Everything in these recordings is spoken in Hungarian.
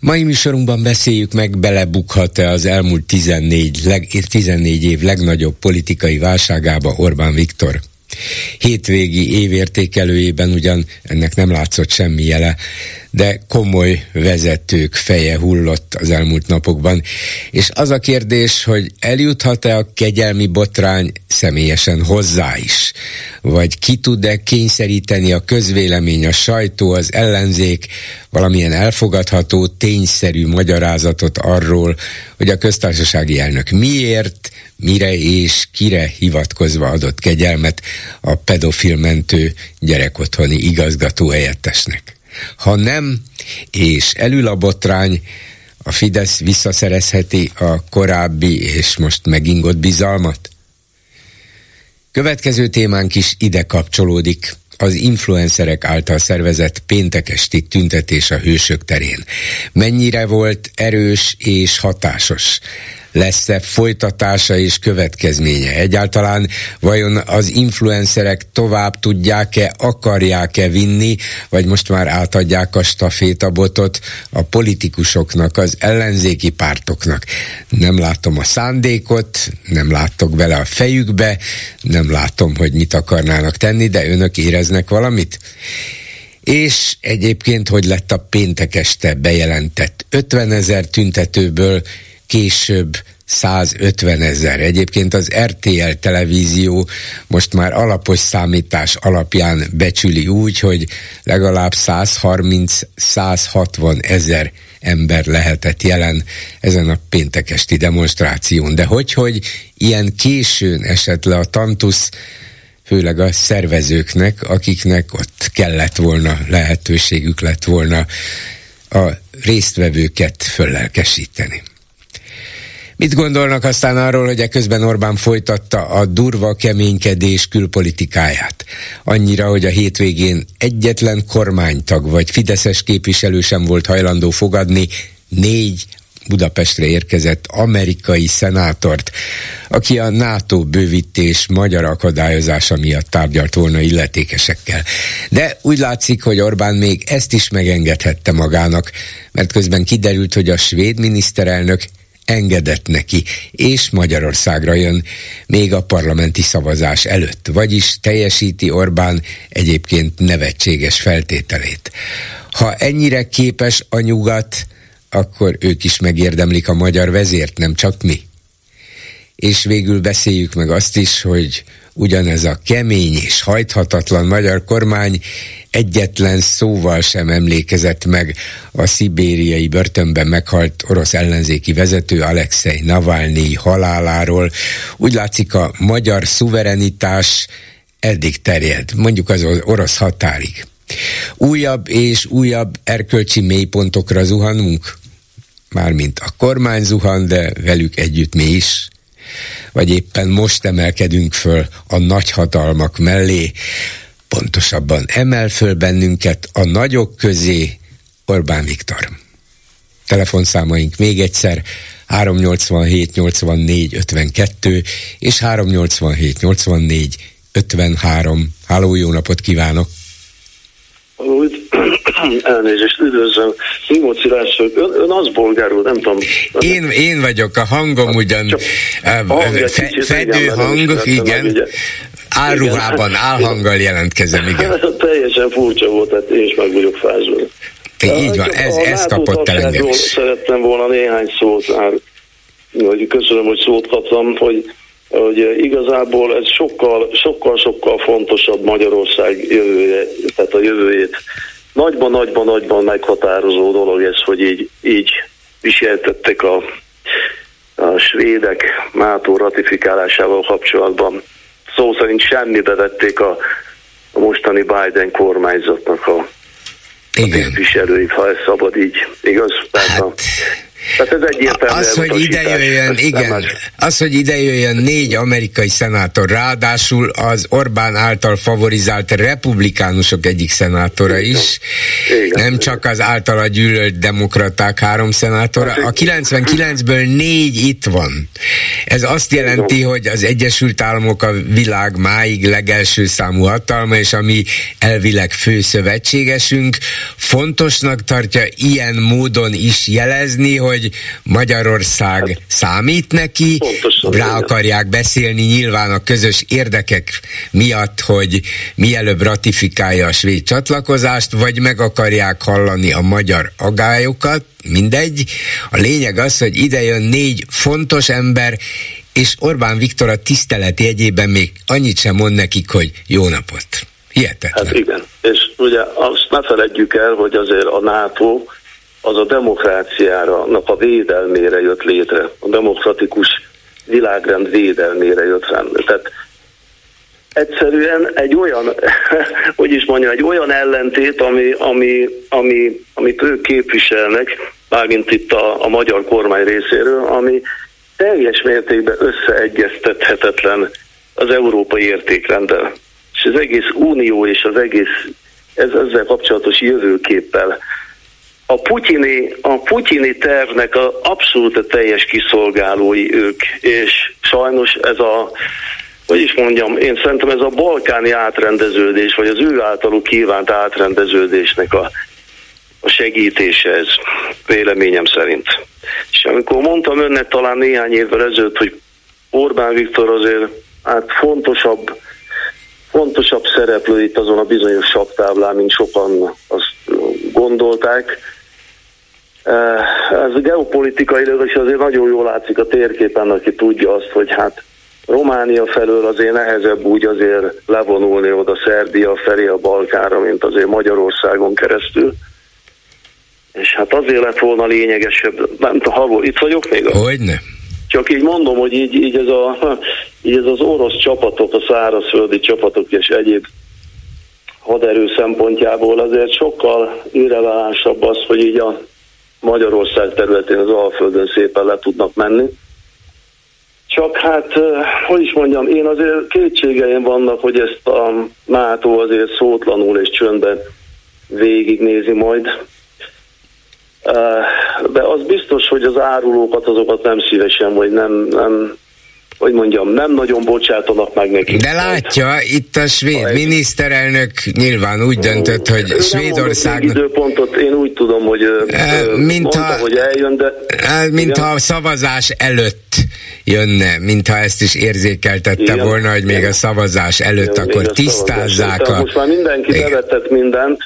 Mai műsorunkban beszéljük meg, belebukhat-e az elmúlt 14, leg, 14 év legnagyobb politikai válságába Orbán Viktor. Hétvégi évértékelőjében ugyan ennek nem látszott semmi jele, de komoly vezetők feje hullott az elmúlt napokban. És az a kérdés, hogy eljuthat-e a kegyelmi botrány személyesen hozzá is? Vagy ki tud-e kényszeríteni a közvélemény, a sajtó, az ellenzék valamilyen elfogadható, tényszerű magyarázatot arról, hogy a köztársasági elnök miért, mire és kire hivatkozva adott kegyelmet a pedofilmentő gyerekotthoni igazgató helyettesnek. Ha nem, és elül a botrány, a Fidesz visszaszerezheti a korábbi és most megingott bizalmat? Következő témánk is ide kapcsolódik az influencerek által szervezett péntekesti tüntetés a hősök terén. Mennyire volt erős és hatásos? Lesz-e folytatása és következménye? Egyáltalán vajon az influencerek tovább tudják-e, akarják-e vinni, vagy most már átadják a stafétabotot a politikusoknak, az ellenzéki pártoknak? Nem látom a szándékot, nem látok bele a fejükbe, nem látom, hogy mit akarnának tenni, de önök éreznek valamit? És egyébként, hogy lett a péntek este bejelentett 50 ezer tüntetőből később 150 ezer. Egyébként az RTL televízió most már alapos számítás alapján becsüli úgy, hogy legalább 130-160 ezer ember lehetett jelen ezen a péntekesti demonstráción. De hogy, hogy ilyen későn esett le a tantusz, főleg a szervezőknek, akiknek ott kellett volna, lehetőségük lett volna a résztvevőket föllelkesíteni. Mit gondolnak aztán arról, hogy eközben Orbán folytatta a durva keménykedés külpolitikáját? Annyira, hogy a hétvégén egyetlen kormánytag vagy fideszes képviselő sem volt hajlandó fogadni négy Budapestre érkezett amerikai szenátort, aki a NATO bővítés magyar akadályozása miatt tárgyalt volna illetékesekkel. De úgy látszik, hogy Orbán még ezt is megengedhette magának, mert közben kiderült, hogy a svéd miniszterelnök engedett neki, és Magyarországra jön még a parlamenti szavazás előtt, vagyis teljesíti Orbán egyébként nevetséges feltételét. Ha ennyire képes a nyugat, akkor ők is megérdemlik a magyar vezért, nem csak mi. És végül beszéljük meg azt is, hogy ugyanez a kemény és hajthatatlan magyar kormány egyetlen szóval sem emlékezett meg a szibériai börtönben meghalt orosz ellenzéki vezető Alexei Navalnyi haláláról. Úgy látszik a magyar szuverenitás eddig terjed, mondjuk az orosz határig. Újabb és újabb erkölcsi mélypontokra zuhanunk, mármint a kormány zuhan, de velük együtt mi is vagy éppen most emelkedünk föl a nagyhatalmak mellé, pontosabban emel föl bennünket a nagyok közé Orbán Viktor. Telefonszámaink még egyszer 387 84 52 és 387 84 53. Háló, jó napot kívánok! elnézést, üdvözlöm. Simóci László, ön, ön az bolgárul, nem tudom. Én, én vagyok, a hangom ugyan fe, fedő hang, igen. Áruhában, álhanggal jelentkezem, igen. Teljesen furcsa volt, tehát én is meg vagyok fázolni. Így van, ez, ez kapott el engem is. Szerettem volna néhány szót, hogy köszönöm, hogy szót kaptam, hogy hogy igazából ez sokkal, sokkal, sokkal fontosabb Magyarország jövője, tehát a jövőjét nagyban, nagyban, nagyban meghatározó dolog ez, hogy így, így viseltettek a, a svédek NATO ratifikálásával kapcsolatban. Szó szerint semmibe vették a, a mostani Biden kormányzatnak a, a képviselőit, ha ez szabad így, igaz? Hát, Tehát ez egyértelmű Az, hogy ide jöjjön, igen, az, hogy ide jöjjön négy amerikai szenátor, ráadásul az Orbán által favorizált republikánusok egyik szenátora is, igen, nem csak az általa gyűlölt demokraták három szenátora. A 99-ből négy itt van. Ez azt jelenti, hogy az Egyesült Államok a világ máig legelső számú hatalma, és ami elvileg fő szövetségesünk, fontosnak tartja ilyen módon is jelezni, hogy Magyarország hát, számít neki, pontosan, rá igen. akarják beszélni nyilván a közös érdekek miatt, hogy mielőbb ratifikálja a svéd csatlakozást, vagy meg akarják hallani a magyar agályokat, mindegy. A lényeg az, hogy ide jön négy fontos ember, és Orbán Viktor a tisztelet jegyében még annyit sem mond nekik, hogy jó napot. Hihetetlen. Hát igen, és ugye azt ne feledjük el, hogy azért a NATO az a demokráciára, a védelmére jött létre, a demokratikus világrend védelmére jött rá. Tehát egyszerűen egy olyan, hogy is mondjam, egy olyan ellentét, ami, ami, ami, amit ők képviselnek, mármint itt a, a magyar kormány részéről, ami teljes mértékben összeegyeztethetetlen az európai értékrenddel. És az egész unió és az egész ez, ezzel kapcsolatos jövőképpel a putyini, a putyini tervnek a abszolút a teljes kiszolgálói ők, és sajnos ez a, hogy is mondjam, én szerintem ez a balkáni átrendeződés, vagy az ő általuk kívánt átrendeződésnek a, a segítése ez, véleményem szerint. És amikor mondtam önnek talán néhány évvel ezelőtt, hogy Orbán Viktor azért hát fontosabb, fontosabb szereplő itt azon a bizonyos saktáblán, mint sokan azt gondolták, ez a geopolitikailag is azért nagyon jól látszik a térképen, aki tudja azt, hogy hát Románia felől azért nehezebb úgy azért levonulni oda Szerbia felé a Balkára, mint azért Magyarországon keresztül. És hát azért lett volna lényegesebb, nem tudom, itt vagyok még? Hogyne. Csak így mondom, hogy így, így, ez a, így ez az orosz csapatok, a szárazföldi csapatok és egyéb haderő szempontjából azért sokkal irrelevánsabb az, hogy így a Magyarország területén az Alföldön szépen le tudnak menni. Csak hát, hogy is mondjam, én azért kétségeim vannak, hogy ezt a NATO azért szótlanul és csöndben végignézi majd. De az biztos, hogy az árulókat azokat nem szívesen, vagy nem, nem hogy mondjam, nem nagyon bocsátanak meg neki. De látja, itt a svéd a miniszterelnök nyilván úgy döntött, hogy nem Svédország... időpontot, én úgy tudom, hogy mint mondta, ha, hogy eljön, de... Mintha a szavazás előtt jönne, mintha ezt is érzékeltette igen, volna, hogy még igen. a szavazás előtt igen, akkor tisztázzák a... Most már mindenki bevetett mindent,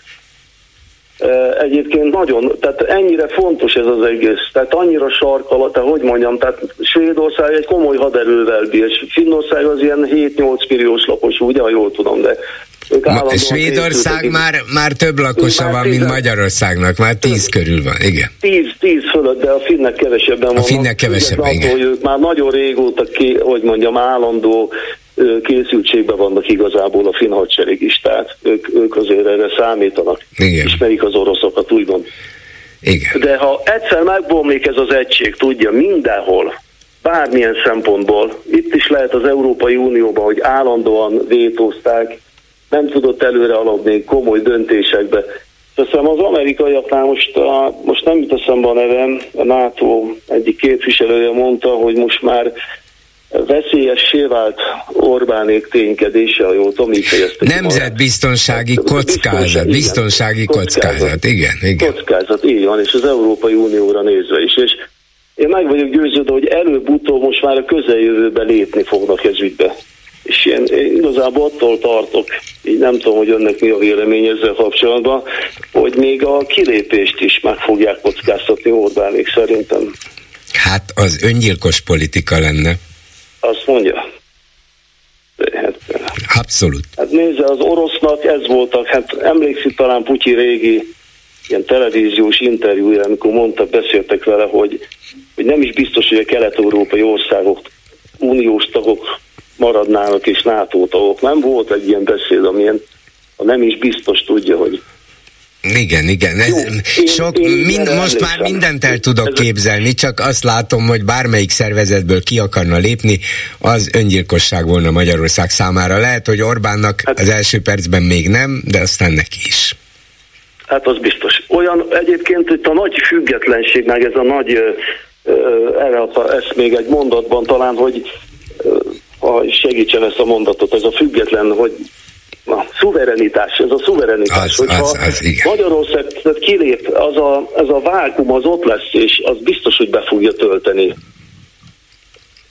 egyébként nagyon, tehát ennyire fontos ez az egész, tehát annyira sarkal, tehát hogy mondjam, tehát Svédország egy komoly haderővel bír, Finnország az ilyen 7-8 milliós lakos, ugye, ha jól tudom, de Ma, Svédország már, már több lakosa van, mint Magyarországnak, már tíz körül van, igen. Tíz, tíz fölött, de a finnek kevesebben vannak. A finnek kevesebben, igen. Hogy ők már nagyon régóta, ki, hogy mondjam, állandó készültségben vannak igazából a finn hadsereg is, tehát ők, ők azért erre számítanak. Igen. Ismerik az oroszokat, úgymond. Igen. De ha egyszer megbomlik ez az egység, tudja, mindenhol, bármilyen szempontból, itt is lehet az Európai Unióban, hogy állandóan vétózták, nem tudott előre alapni komoly döntésekbe. Teszem az amerikaiaknál most, a, most nem jut eszembe a nevem, a NATO egyik képviselője mondta, hogy most már veszélyessé vált Orbánék ténykedése, ha jól tudom, így fejezte Nemzetbiztonsági kockázat, biztonsági, biztonsági kockázat, kockázat, igen, igen. Kockázat, így van, és az Európai Unióra nézve is, és én meg vagyok győződve, hogy előbb-utóbb most már a közeljövőben lépni fognak ez ügybe. És én, én igazából attól tartok, így nem tudom, hogy önnek mi a vélemény ezzel kapcsolatban, hogy még a kilépést is meg fogják kockáztatni Orbánék szerintem. Hát az öngyilkos politika lenne. Azt mondja. Hát, Abszolút. Hát nézze, az orosznak ez voltak, hát emlékszik talán Putyi régi ilyen televíziós interjúja, amikor mondta, beszéltek vele, hogy, hogy nem is biztos, hogy a kelet-európai országok uniós tagok maradnának és NATO tagok. Nem volt egy ilyen beszéd, amilyen a nem is biztos tudja, hogy Igen, igen. Jó, sok, én, én mind, most már mindent el tudok ez képzelni, csak azt látom, hogy bármelyik szervezetből ki akarna lépni, az öngyilkosság volna Magyarország számára. Lehet, hogy Orbánnak hát, az első percben még nem, de aztán neki is. Hát az biztos. Olyan egyébként itt a nagy függetlenség, meg ez a nagy, erre ezt még egy mondatban talán, hogy ha segítsen ezt a mondatot, ez a független, hogy a szuverenitás, ez a szuverenitás, az, hogyha az, az, igen. Magyarország kilép, az a, ez a vákum az ott lesz, és az biztos, hogy be fogja tölteni.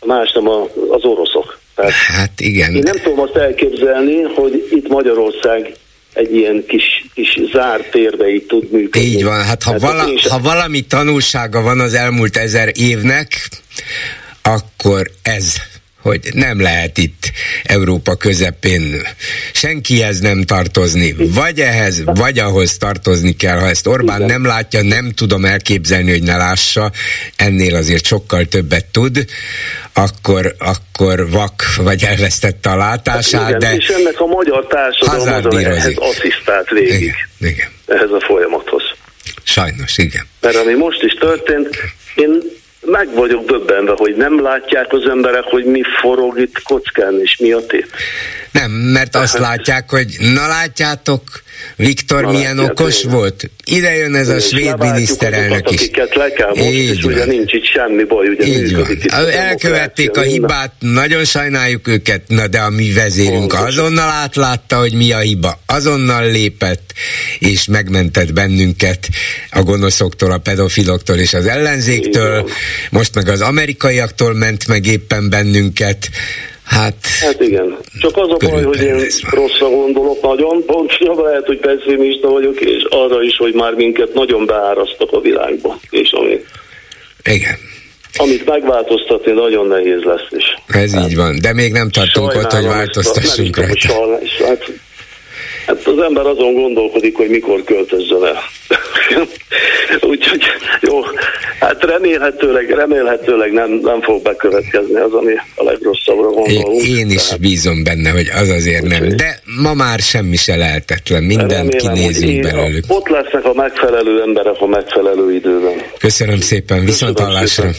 Más nem a, az oroszok. Tehát hát igen. Én nem tudom azt elképzelni, hogy itt Magyarország egy ilyen kis, kis zárt térbe így tud működni. Így van, hát ha, hát vala, ha valami tanulsága van az elmúlt ezer évnek, akkor ez hogy nem lehet itt Európa közepén senkihez nem tartozni, vagy ehhez, vagy ahhoz tartozni kell. Ha ezt Orbán Igen. nem látja, nem tudom elképzelni, hogy ne lássa, ennél azért sokkal többet tud, akkor, akkor vak, vagy elvesztette a látását, Igen, de... És ennek a magyar társadalom ehhez asszisztált végig. Igen, igen. Ehhez a folyamathoz. Sajnos, igen. Mert ami most is történt, én meg vagyok döbbenve, hogy nem látják az emberek, hogy mi forog itt kockán, és mi a tét. Nem, mert azt látják, hogy na látjátok, Viktor na milyen okos én. volt. Ide jön ez a svéd miniszterelnök is. Akiket le kell most, Így és van. ugye nincs itt semmi baj, ugye Így van. Elkövették a hibát, nagyon sajnáljuk őket, na de a mi vezérünk Pontos. azonnal átlátta, hogy mi a hiba, azonnal lépett, és megmentett bennünket a gonoszoktól, a pedofiloktól és az ellenzéktől, most meg az amerikaiaktól ment meg éppen bennünket, Hát, hát igen. Csak az a baj, hogy én rosszra gondolok nagyon, pontosan lehet, hogy pessimista vagyok, és arra is, hogy már minket nagyon beárasztak a világba. És ami, igen. Amit megváltoztatni nagyon nehéz lesz is. Ez hát, így van, de még nem tartunk ott, hogy változtassunk rajta. Hát Hát az ember azon gondolkodik, hogy mikor költözzön el. Úgyhogy jó, hát remélhetőleg, remélhetőleg nem, nem fog bekövetkezni az, ami a legrosszabbra gondolunk. Én, én is Tehát, bízom benne, hogy az azért nem. De ma már semmi se lehetetlen, mindent kinézünk belőlük. Ott lesznek a megfelelő emberek a megfelelő időben. Köszönöm szépen, viszont hallásra.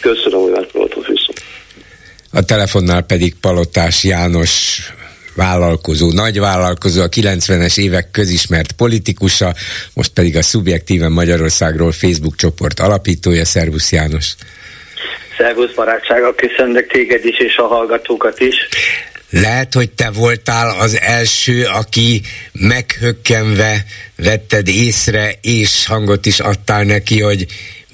Köszönöm, hogy megpróbáltok viszont. A telefonnál pedig Palotás János vállalkozó, nagy vállalkozó, a 90-es évek közismert politikusa, most pedig a Szubjektíven Magyarországról Facebook csoport alapítója. Szervusz János! Szervusz barátsága, köszöndök téged is és a hallgatókat is. Lehet, hogy te voltál az első, aki meghökkenve vetted észre, és hangot is adtál neki, hogy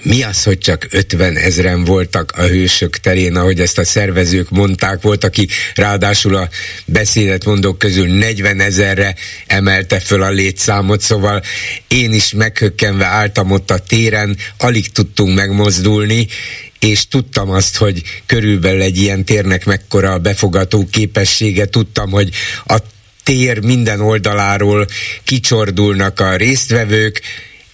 mi az, hogy csak 50 ezeren voltak a hősök terén, ahogy ezt a szervezők mondták, volt, aki ráadásul a beszédet mondók közül 40 ezerre emelte föl a létszámot, szóval én is meghökkenve álltam ott a téren, alig tudtunk megmozdulni, és tudtam azt, hogy körülbelül egy ilyen térnek mekkora a befogató képessége, tudtam, hogy a tér minden oldaláról kicsordulnak a résztvevők,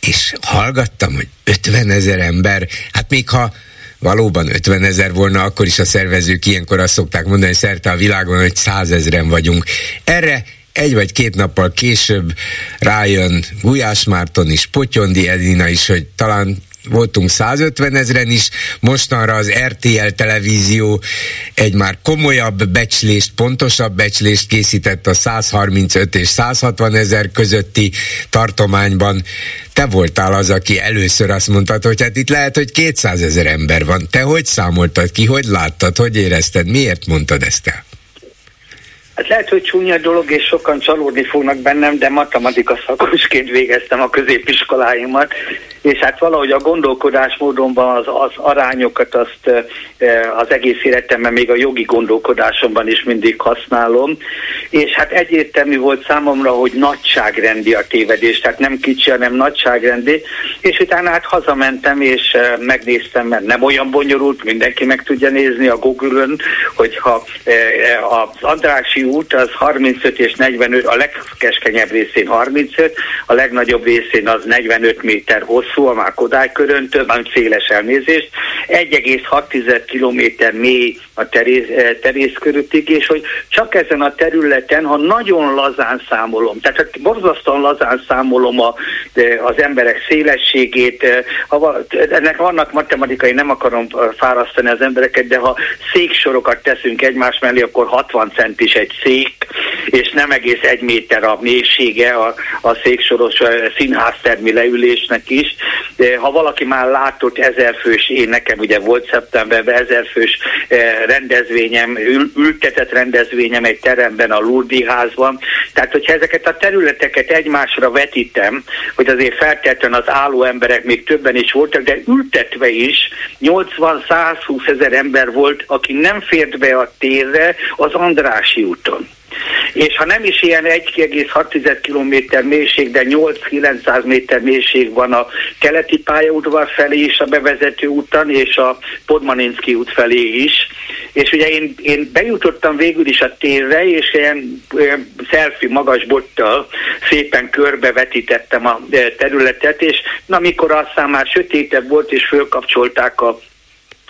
és hallgattam, hogy 50 ezer ember, hát még ha valóban 50 ezer volna, akkor is a szervezők ilyenkor azt szokták mondani szerte a világon, hogy százezren vagyunk. Erre egy vagy két nappal később rájön Gulyás Márton is, Potyondi Edina is, hogy talán voltunk 150 ezeren is, mostanra az RTL televízió egy már komolyabb becslést, pontosabb becslést készített a 135 és 160 ezer közötti tartományban. Te voltál az, aki először azt mondtad, hogy hát itt lehet, hogy 200 ezer ember van. Te hogy számoltad ki, hogy láttad, hogy érezted, miért mondtad ezt el? Hát lehet, hogy csúnya dolog, és sokan csalódni fognak bennem, de matematika szakosként végeztem a középiskoláimat, és hát valahogy a gondolkodásmódomban az, az arányokat azt az egész életemben, még a jogi gondolkodásomban is mindig használom, és hát egyértelmű volt számomra, hogy nagyságrendi a tévedés, tehát nem kicsi, hanem nagyságrendi, és utána hát hazamentem, és megnéztem, mert nem olyan bonyolult, mindenki meg tudja nézni a Google-ön, hogyha az Andrási Út az 35 és 45, a legkeskenyebb részén 35, a legnagyobb részén az 45 méter hosszú, a már Kodály köröntől, van széles elnézést, 1,6 kilométer mély a terész, eh, terészköröttig, és hogy csak ezen a területen, ha nagyon lazán számolom, tehát ha borzasztóan lazán számolom a, az emberek szélességét, ha, ennek vannak matematikai, nem akarom fárasztani az embereket, de ha széksorokat teszünk egymás mellé, akkor 60 centis egy szék, és nem egész egy méter a mélysége a, a széksoros színháztermi leülésnek is. De ha valaki már látott ezerfős, én nekem ugye volt szeptemberben ezerfős rendezvényem, ül, ültetett rendezvényem egy teremben a Lurdi házban. Tehát, hogyha ezeket a területeket egymásra vetítem, hogy azért feltétlenül az álló emberek még többen is voltak, de ültetve is 80-120 ezer ember volt, aki nem fért be a térre az Andrási úton. És ha nem is ilyen 1,6 km mélység, de 8-900 méter mélység van a keleti pályaudvar felé is a bevezető úton, és a Podmaninski út felé is. És ugye én, én bejutottam végül is a térre, és ilyen, ilyen selfie magas bottal szépen körbevetítettem a e, területet, és na, amikor aztán már sötétebb volt, és fölkapcsolták a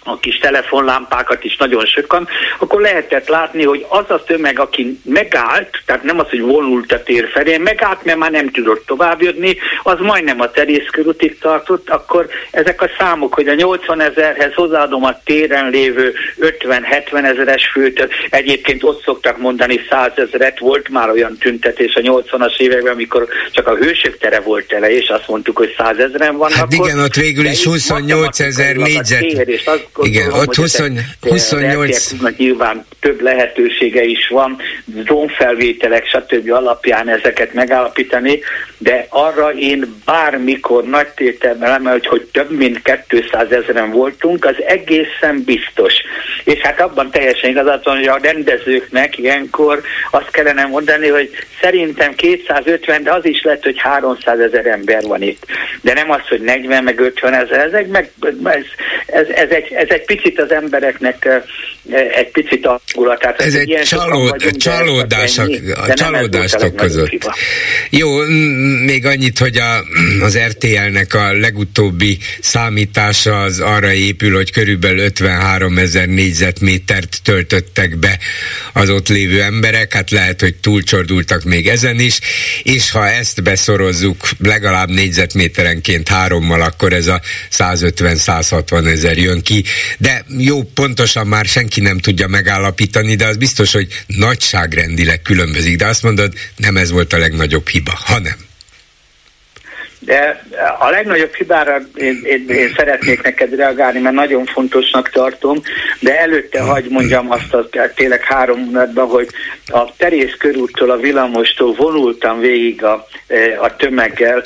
a kis telefonlámpákat is nagyon sokan, akkor lehetett látni, hogy az a tömeg, aki megállt, tehát nem az, hogy vonult a tér felé, megállt, mert már nem tudott továbbjönni, az majdnem a terészkörútig tartott, akkor ezek a számok, hogy a 80 ezerhez hozzáadom a téren lévő 50-70 ezeres főt, egyébként ott szoktak mondani 100 ezeret, volt már olyan tüntetés a 80-as években, amikor csak a hősök tere volt tele, és azt mondtuk, hogy 100 ezeren vannak. Hát igen, ott végül is 28 ezer négyzet. Igen, ott 20, 28... Nyilván több lehetősége is van, drónfelvételek, stb. alapján ezeket megállapítani, de arra én bármikor nagy tételben emelt, hogy több mint 200 ezeren voltunk, az egészen biztos. És hát abban teljesen igazat van, hogy a rendezőknek ilyenkor azt kellene mondani, hogy szerintem 250, de az is lehet, hogy 300 ezer ember van itt. De nem az, hogy 40 meg 50 ezer, ezek meg, ez, ez, ez, egy, ez egy picit az embereknek egy picit angulatát. Ez egy csalód, vagyunk, csalódás, a, a csalódástok között. Jó, még annyit, hogy a, az RTL-nek a legutóbbi számítása az arra épül, hogy körülbelül 53 ezer négyzetmétert töltöttek be az ott lévő emberek, hát lehet, hogy túlcsordultak még ezen is, és ha ezt beszorozzuk legalább négyzetméterenként hárommal, akkor ez a 150-160 ezer jön ki, de jó, pontosan már senki nem tudja megállapítani, de az biztos, hogy nagyságrendileg különbözik, de azt mondod, nem ez volt a legnagyobb hiba, hanem. De a legnagyobb hibára én, én, én szeretnék neked reagálni, mert nagyon fontosnak tartom, de előtte hagy mondjam azt a tényleg három mondatban, hogy a terész körúttól, a villamostól vonultam végig a, a tömeggel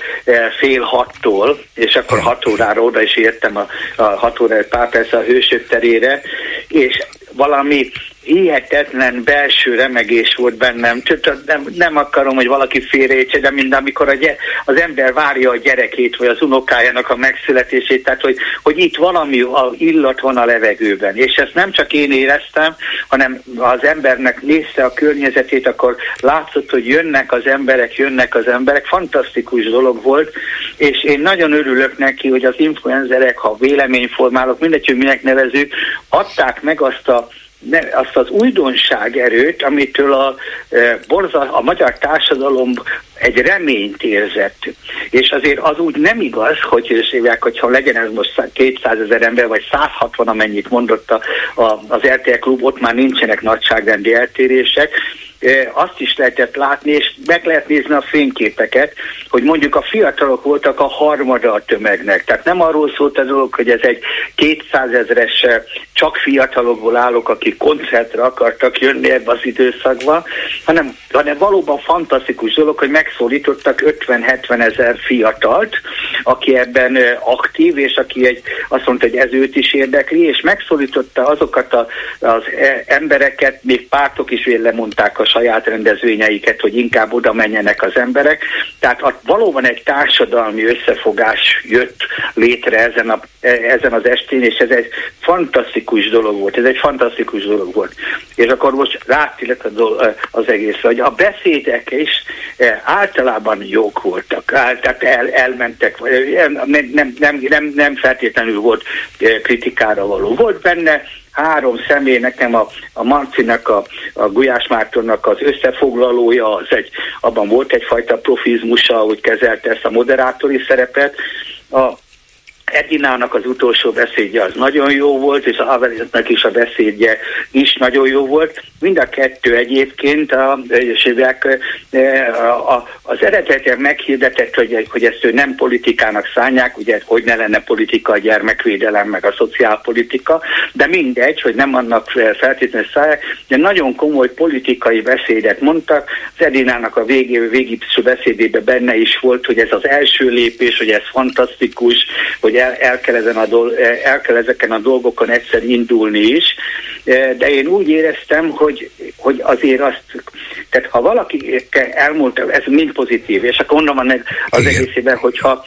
fél hattól, és akkor hat órára oda is értem a, a hat órára pár perc a hősök terére, és valami hihetetlen belső remegés volt bennem. Nem, nem akarom, hogy valaki félreértse, de mind amikor a gy- az ember várja a gyerekét, vagy az unokájának a megszületését, tehát hogy, hogy itt valami a illat van a levegőben. És ezt nem csak én éreztem, hanem az embernek nézte a környezetét, akkor látszott, hogy jönnek az emberek, jönnek az emberek. Fantasztikus dolog volt, és én nagyon örülök neki, hogy az influenzerek, ha véleményformálok, mindegy, hogy minek nevezük, adták meg azt a ne, azt az újdonság erőt, amitől a, e, borza, a magyar társadalom egy reményt érzett. És azért az úgy nem igaz, hogy szívják, hogyha legyen ez most 200 ezer ember, vagy 160, amennyit mondott a, a, az RTL klub, ott már nincsenek nagyságrendi eltérések, azt is lehetett látni, és meg lehet nézni a fényképeket, hogy mondjuk a fiatalok voltak a harmada a tömegnek. Tehát nem arról szólt a dolog, hogy ez egy 200 ezeres csak fiatalokból állok, akik koncertre akartak jönni ebbe az időszakba, hanem, hanem valóban fantasztikus dolog, hogy megszólítottak 50-70 ezer fiatalt, aki ebben aktív, és aki egy, azt mondta, hogy ez őt is érdekli, és megszólította azokat a, az e, embereket, még pártok is lemondták a saját rendezvényeiket, hogy inkább oda menjenek az emberek. Tehát a, valóban egy társadalmi összefogás jött létre ezen, a, ezen az estén, és ez egy fantasztikus dolog volt. Ez egy fantasztikus dolog volt. És akkor most rátillet az egész, hogy a beszédek is általában jók voltak, tehát el, elmentek, nem, nem, nem, nem, nem feltétlenül volt kritikára való. Volt benne három személy, nekem a, a Marcinak, a, a Gulyás Mártonnak az összefoglalója, az egy, abban volt egyfajta profizmusa, hogy kezelte ezt a moderátori szerepet. A Edinának az utolsó beszédje az nagyon jó volt, és a Haveriznek is a beszédje is nagyon jó volt. Mind a kettő egyébként a, a, a, az eredetileg meghirdetett, hogy, hogy ezt ő nem politikának szánják, ugye hogy ne lenne politika a gyermekvédelem, meg a szociálpolitika, de mindegy, hogy nem annak feltétlenül szállják, de nagyon komoly politikai beszédet mondtak. Az Edinának a végé, végigszó beszédében benne is volt, hogy ez az első lépés, hogy ez fantasztikus, hogy el, el, kell ezen a dol, el kell ezeken a dolgokon egyszer indulni is, de én úgy éreztem, hogy, hogy azért azt, tehát ha valaki elmúlt, ez mind pozitív, és akkor mondom az Igen. egészében, hogyha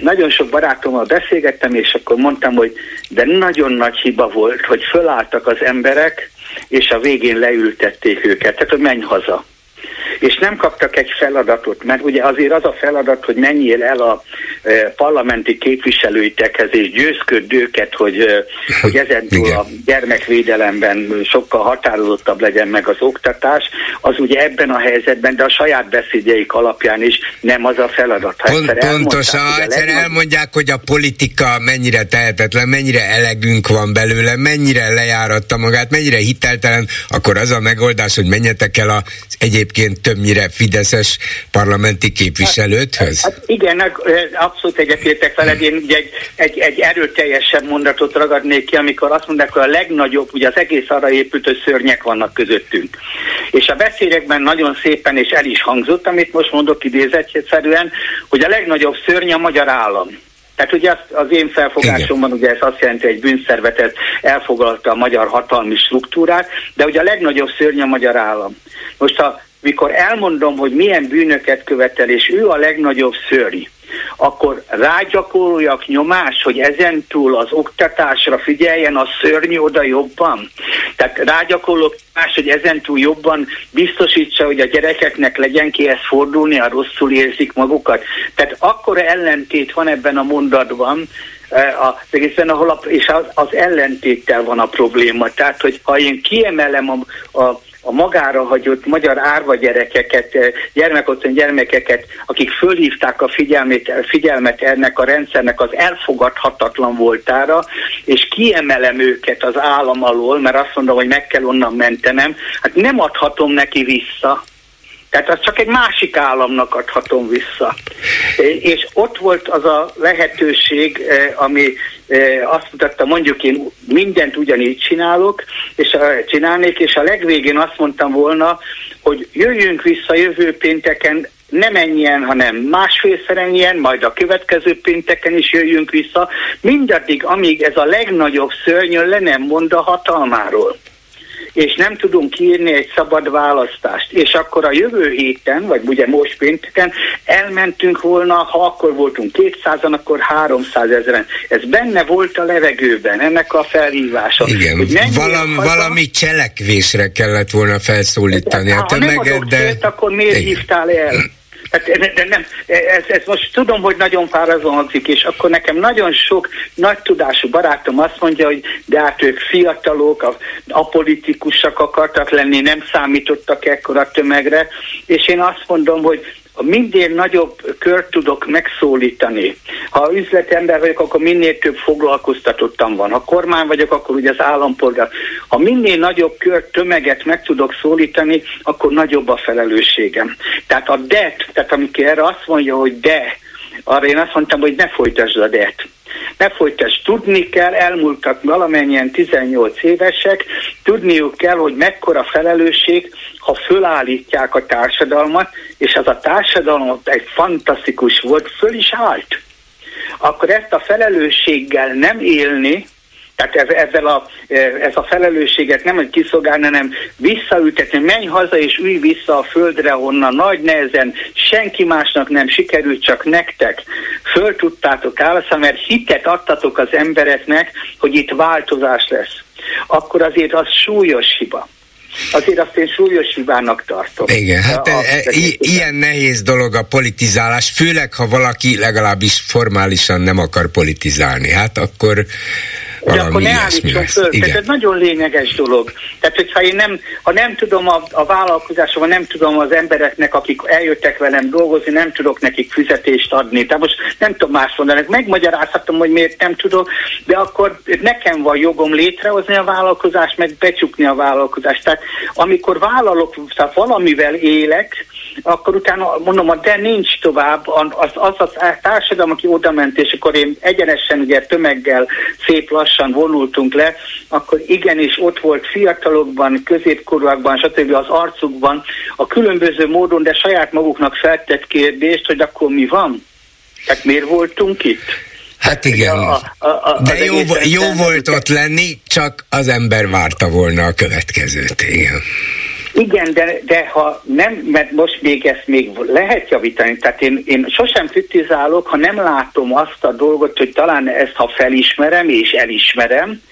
nagyon sok barátommal beszélgettem, és akkor mondtam, hogy de nagyon nagy hiba volt, hogy fölálltak az emberek, és a végén leültették őket, tehát hogy menj haza és nem kaptak egy feladatot, mert ugye azért az a feladat, hogy menjél el a e, parlamenti képviselőitekhez, és győzköd őket, hogy, e, hogy ezentúl a gyermekvédelemben sokkal határozottabb legyen meg az oktatás, az ugye ebben a helyzetben, de a saját beszédjeik alapján is nem az a feladat. Ha Pont, pontosan, egyszer elmondják, hogy a politika mennyire tehetetlen, mennyire elegünk van belőle, mennyire lejáratta magát, mennyire hiteltelen, akkor az a megoldás, hogy menjetek el az egyébként többnyire fideszes parlamenti képviselőthöz? Hát, hát igen, abszolút egyetértek veled. Én egy, egy, egy erőteljesebb mondatot ragadnék ki, amikor azt mondják, hogy a legnagyobb, ugye az egész arra épült, hogy szörnyek vannak közöttünk. És a beszédekben nagyon szépen és el is hangzott, amit most mondok idézetszerűen, hogy a legnagyobb szörny a magyar állam. Tehát ugye az, az én felfogásomban ugye ez azt jelenti, hogy egy bűnszervetet elfoglalta a magyar hatalmi struktúrát, de ugye a legnagyobb szörny a magyar állam. Most ha mikor elmondom, hogy milyen bűnöket követel, és ő a legnagyobb szörny, akkor rágyakoroljak nyomás, hogy ezentúl az oktatásra figyeljen a szörny oda jobban. Tehát rágyakorolok más, hogy ezentúl jobban biztosítsa, hogy a gyerekeknek legyen kihez fordulni, a rosszul érzik magukat. Tehát akkor ellentét van ebben a mondatban, eh, az egészen, ahol a, és az, az ellentéttel van a probléma. Tehát, hogy ha én kiemelem a, a a magára hagyott magyar árva gyerekeket, eh, gyermekotthon gyermekeket, akik fölhívták a figyelmet, figyelmet ennek a rendszernek az elfogadhatatlan voltára, és kiemelem őket az állam alól, mert azt mondom, hogy meg kell onnan mentenem, hát nem adhatom neki vissza. Tehát azt csak egy másik államnak adhatom vissza. És ott volt az a lehetőség, eh, ami eh, azt mutatta, mondjuk én mindent ugyanígy csinálok, és csinálnék, és a legvégén azt mondtam volna, hogy jöjjünk vissza jövő pénteken nem ennyien, hanem másfélszer ennyien, majd a következő pénteken is jöjjünk vissza, mindaddig, amíg ez a legnagyobb szörnyön le nem mond a hatalmáról és nem tudunk írni egy szabad választást. És akkor a jövő héten, vagy ugye most pénteken elmentünk volna, ha akkor voltunk 200-an, akkor 300 ezeren. Ez benne volt a levegőben, ennek a felhívása. Igen, valami, haza... valami cselekvésre kellett volna felszólítani. De, hát ha nem de... Célt, akkor miért Igen. hívtál el? Hát, de nem, ez, ez most tudom, hogy nagyon fáradó hangzik, és akkor nekem nagyon sok nagy tudású barátom azt mondja, hogy de hát ők fiatalok, apolitikusak akartak lenni, nem számítottak ekkora tömegre, és én azt mondom, hogy minél nagyobb kört tudok megszólítani. Ha üzletember vagyok, akkor minél több foglalkoztatottam van. Ha kormány vagyok, akkor ugye az állampolgár. Ha minél nagyobb kört, tömeget meg tudok szólítani, akkor nagyobb a felelősségem. Tehát a det, tehát amikor erre azt mondja, hogy de, arra én azt mondtam, hogy ne folytasd a det ne folytass. Tudni kell, elmúltak valamennyien 18 évesek, tudniuk kell, hogy mekkora felelősség, ha fölállítják a társadalmat, és az a társadalom egy fantasztikus volt, föl is állt. Akkor ezt a felelősséggel nem élni, Tehát ezzel a, ez a felelősséget nem, hogy kiszolgálni, hanem visszaültetni. Menj haza és ülj vissza a földre, honnan nagy nehezen senki másnak nem sikerült, csak nektek föl tudtátok állni, mert hitet adtatok az embereknek, hogy itt változás lesz. Akkor azért az súlyos hiba azért azt én súlyos hibának tartom. Igen, hát a, a, e, i- ilyen nehéz dolog a politizálás, főleg ha valaki legalábbis formálisan nem akar politizálni. Hát akkor de akkor ne állítson föl. Igen. Tehát ez nagyon lényeges dolog. Tehát, hogyha én nem, ha nem tudom a, a vállalkozásomban, nem tudom az embereknek, akik eljöttek velem dolgozni, nem tudok nekik fizetést adni. Tehát most nem tudom más mondani. Megmagyarázhatom, hogy miért nem tudok, de akkor nekem van jogom létrehozni a vállalkozást, meg becsukni a vállalkozást. Tehát amikor vállalok, tehát valamivel élek, akkor utána mondom, de nincs tovább, az, az a társadalom, aki oda ment, és akkor én egyenesen ugye tömeggel szép lassan vonultunk le, akkor igenis ott volt fiatalokban, középkorúakban, stb. az arcukban a különböző módon, de saját maguknak feltett kérdést, hogy akkor mi van? Tehát miért voltunk itt? Hát igen, a, a, a, de jó, jó volt ott lenni, csak az ember várta volna a következőt, igen. Igen, de, de ha nem, mert most még ezt még lehet javítani, tehát én, én sosem kritizálok, ha nem látom azt a dolgot, hogy talán ezt ha felismerem és elismerem,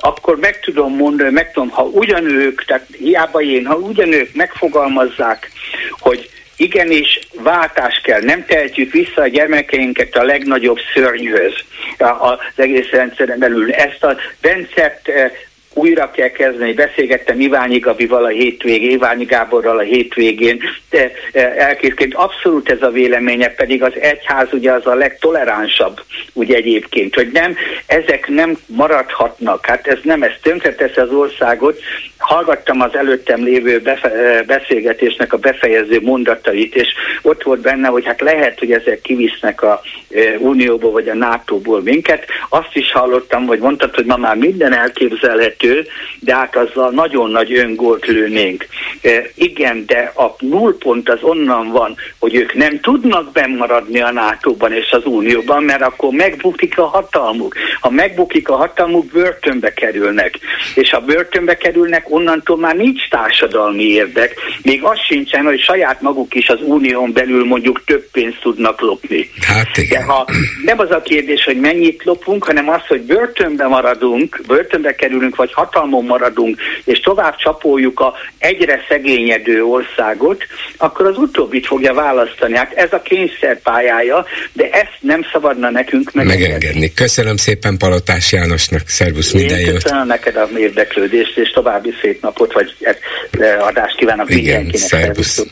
akkor meg tudom mondani, meg tudom, ha ugyanők, tehát hiába én, ha ugyanők megfogalmazzák, hogy igenis váltás kell, nem tehetjük vissza a gyermekeinket a legnagyobb szörnyhöz az egész rendszeren belül. Ezt a rendszert eh, újra kell kezdeni. Beszélgettem Iványi Gabival a hétvégén, Iványi Gáborral a hétvégén, de e, elkészként abszolút ez a véleménye, pedig az egyház ugye az a legtoleránsabb, ugye egyébként, hogy nem, ezek nem maradhatnak, hát ez nem, ez tönkretesz az országot. Hallgattam az előttem lévő befe- e, beszélgetésnek a befejező mondatait, és ott volt benne, hogy hát lehet, hogy ezek kivisznek a e, Unióból vagy a NATO-ból minket. Azt is hallottam, hogy mondtad, hogy ma már minden elképzelhető, kettő, de hát azzal nagyon nagy öngolt lőnénk. E, igen, de a nullpont az onnan van, hogy ők nem tudnak bennmaradni a NATO-ban és az Unióban, mert akkor megbukik a hatalmuk. Ha megbukik a hatalmuk, börtönbe kerülnek. És ha börtönbe kerülnek, onnantól már nincs társadalmi érdek. Még az sincsen, hogy saját maguk is az unión belül mondjuk több pénzt tudnak lopni. Hát igen. De ha nem az a kérdés, hogy mennyit lopunk, hanem az, hogy börtönbe maradunk, börtönbe kerülünk, vagy hatalmon maradunk, és tovább csapoljuk a egyre szegényedő országot, akkor az utóbbit fogja választani. Hát ez a kényszer pályája, de ezt nem szabadna nekünk megengedni. megengedni. Köszönöm szépen Palotás Jánosnak, szervusz, minden jót. Köszönöm neked a érdeklődést, és további szép napot, vagy e, adást kívánok Igen, mindenkinek. Szervusz.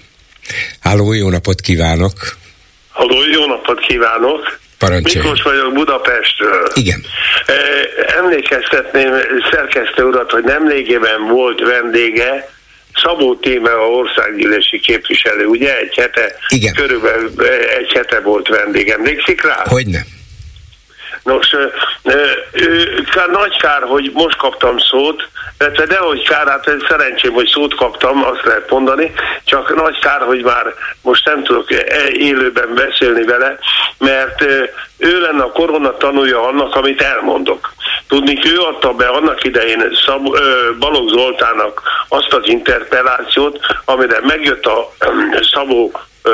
Háló, jó napot kívánok! Halló, jó napot kívánok! Parancsolj. Miklós vagyok Budapestről. Igen. Emlékeztetném szerkesztő urat, hogy nemrégében volt vendége, Szabó Téme a országgyűlési képviselő, ugye? Egy hete, Igen. körülbelül egy hete volt vendég. Emlékszik rá? Hogyne. Nos, ö, ö, kár, nagy kár, hogy most kaptam szót, illetve dehogy kár, hát szerencsém, hogy szót kaptam, azt lehet mondani, csak nagy kár, hogy már most nem tudok e, élőben beszélni vele, mert ő lenne a korona tanulja annak, amit elmondok. Tudni, ő adta be annak idején Szab, ö, Balogh Zoltának azt az interpellációt, amire megjött a Szabó ö,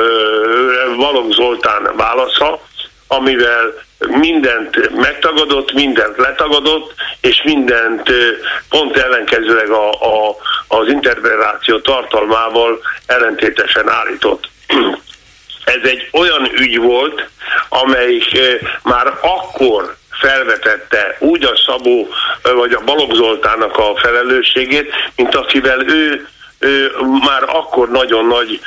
Balogh Zoltán válasza, amivel mindent megtagadott, mindent letagadott, és mindent pont ellenkezőleg a, a, az interpretáció tartalmával ellentétesen állított. Ez egy olyan ügy volt, amelyik már akkor felvetette úgy a Szabó vagy a Balogh Zoltának a felelősségét, mint akivel ő már akkor nagyon nagy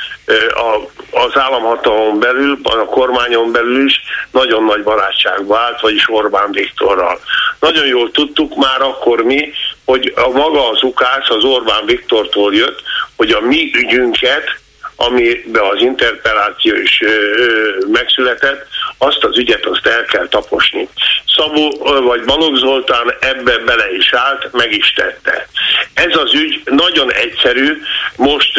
az államhatalom belül, a kormányon belül is nagyon nagy barátságba állt, vagyis Orbán Viktorral. Nagyon jól tudtuk már akkor mi, hogy a maga az ukász az Orbán Viktortól jött, hogy a mi ügyünket, amiben az interpelláció is megszületett, azt az ügyet azt el kell taposni. Szabó vagy Balogh Zoltán ebbe bele is állt, meg is tette. Ez az ügy nagyon egyszerű, most